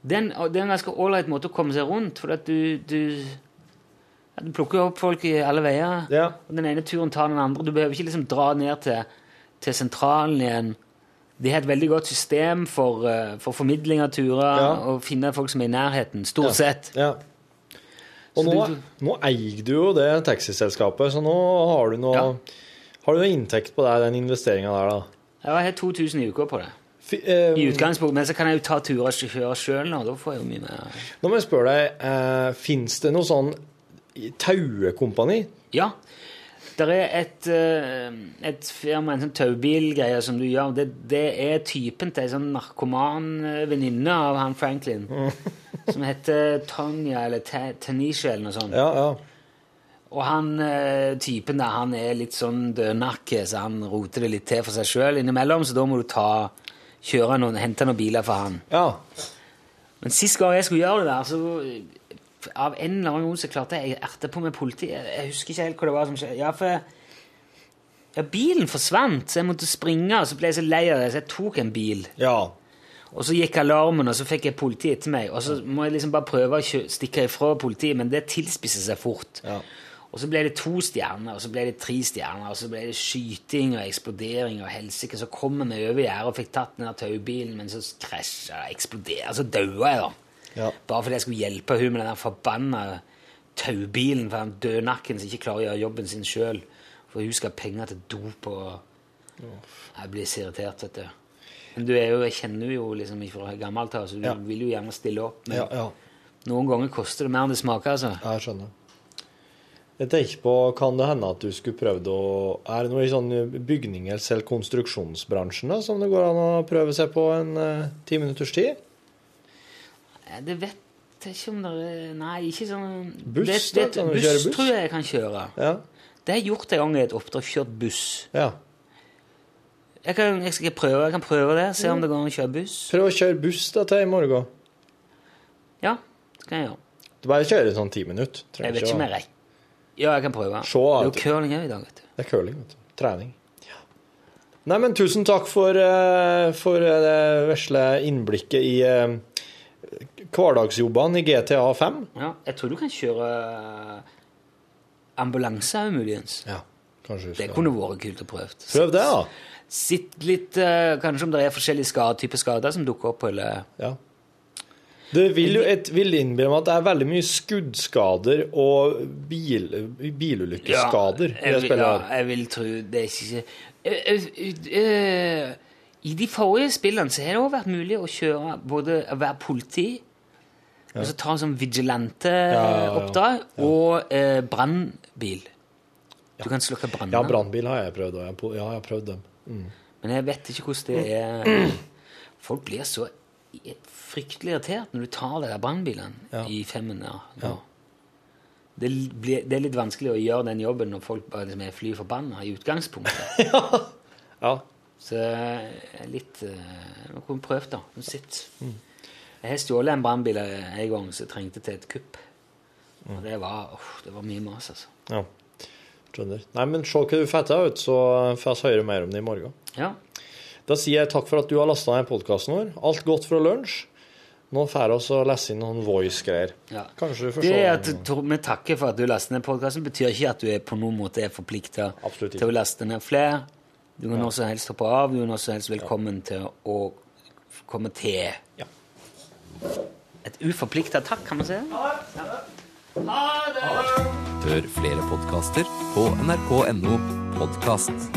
Det er en, ganske ålreit måte å komme seg rundt, for at du, du, ja, du plukker jo opp folk i alle veier. Og den ene turen tar den andre. Du behøver ikke liksom dra ned til, til sentralen igjen. De har et veldig godt system for, eh, for formidling av turer Ja. og finne folk som er i nærheten, stort Ja. sett. Ja. Og nå, du- nå eier du jo det taxiselskapet, så nå har du noe, har du noe inntekt på det, den investeringa der, da. Jeg har 2000 i uka på det. eh, I utgangspunktet, Men så kan jeg jo ta turer og kjøre sjøl, og da får jeg jo mye mer Nå må jeg spørre deg, eh, fins det noe sånn tauekompani? Ja. Det er et, eh, et firma, en sånn taubilgreie som du gjør. Det, det er typen til ei sånn narkoman eh, venninne av han Franklin. som heter Tonja eller Tanisha eller noe sånt. Ja, ja. Og han eh, typen der, han er litt sånn dødnakke, så han roter det litt til for seg sjøl innimellom, så da må du ta kjøre noen, hente noen biler for han. Ja. Men sist gang jeg skulle gjøre det der, så av en eller annen grunn så klarte jeg å erte på med politiet. Jeg, jeg husker ikke helt hva det var som skjedde. Ja, for ja, bilen forsvant, så jeg måtte springe, og så ble jeg så lei av det, så jeg tok en bil. Og så gikk alarmen, og så fikk jeg politiet etter meg. Og så må jeg liksom bare prøve å stikke ifra politiet, men det tilspisser seg fort. Og så ble det to stjerner, og så ble det tre stjerner, og så ble det skyting og eksplodering og helsike. Så kom vi over gjerdet og fikk tatt den der taubilen, men så krasja og eksploderte. Så daua jeg, da. Bare fordi jeg skulle hjelpe hun med den forbanna taubilen for den dødnakken som ikke klarer å gjøre jobben sin sjøl. For hun skal ha penger til dop og Jeg blir så irritert, vet du. Men du er jo, jeg kjenner jo liksom fra gammelt av, så du Ja. vil jo gjerne stille opp. Men Ja, ja. noen ganger koster det mer enn det smaker, altså. Jeg skjønner. Jeg tenker på, Kan det hende at du skulle prøvd å Er det noe i sånn bygnings- eller konstruksjonsbransjen da, som det går an å prøve seg på en eh, ti minutters tid? Eh, Det vet jeg ikke om det er Nei, ikke sånn Buss, det, det, buss buss? tror jeg jeg kan kjøre. Ja. Det har jeg gjort en gang i et oppdrag. Kjørt buss. Ja. Jeg kan, jeg skal prøve, jeg kan prøve det. Se om det går an å kjøre buss. Prøv å kjøre buss da til i morgen. Ja, det kan jeg gjøre. Du bare kjører sånn ti minutter. Jeg vet ikke om jeg rekker Ja, jeg kan prøve. Se, det er jo curling òg i dag, vet du. Det er curling, vet du. Trening. Nei, men tusen takk for, eh, for eh, det vesle innblikket i eh, hverdagsjobbene i GTA 5. Ja, jeg tror du kan kjøre ambulanse òg, muligens. Ja, kanskje Det kunne vært kult å prøve. Prøv det, da. Sitt litt eh, Kanskje om det er forskjellige skade, typer skader som dukker opp, eller Ja. Det vil jo et, vil innbille meg at det er veldig mye skuddskader og bil, bilulykkeskader i jeg, ja, jeg vil tro Det er ikke Eh, eh, eh, I de forrige spillene så har det også vært mulig å kjøre både å være politi og så ta sånn Ja, ja, ja. vigilante-oppdrag og eh, brannbil. Du kan slukke brannene. Ja, brannbil har jeg prøvd. og jeg Ja, har prøvd dem. Mm. Men jeg vet ikke hvordan det er Folk blir så fryktelig irritert når du tar de der brannbilene i femmen. Ja. Det, blir, det er litt vanskelig å gjøre den jobben når folk bare liksom er fly forbanna i utgangspunktet. ja. Så jeg er litt uh, Nå kunne vi prøvd, da. Sitt. Mm. Jeg har stjålet en brannbil en gang som trengte til et kupp. Og det var, åh, det var mye mas, altså. Ja. Skjønner. Nei, men se hva du får til, så får vi høre mer om det i morgen. Ja. Da sier jeg takk for at du har lasta ned podkasten vår. Alt godt fra lunsj. Nå får vi lese inn noen voice-greier. Ja. Kanskje du får Det se at Tor- vi takker for at du laster ned podkasten, betyr ikke at du er på noen måte er forplikta til å laste ned flere. Du kan når som helst hoppe av. Du er når som helst velkommen til å komme til et uforplikta takk, kan man si. ha det Hør flere podkaster på nrk.no podkast.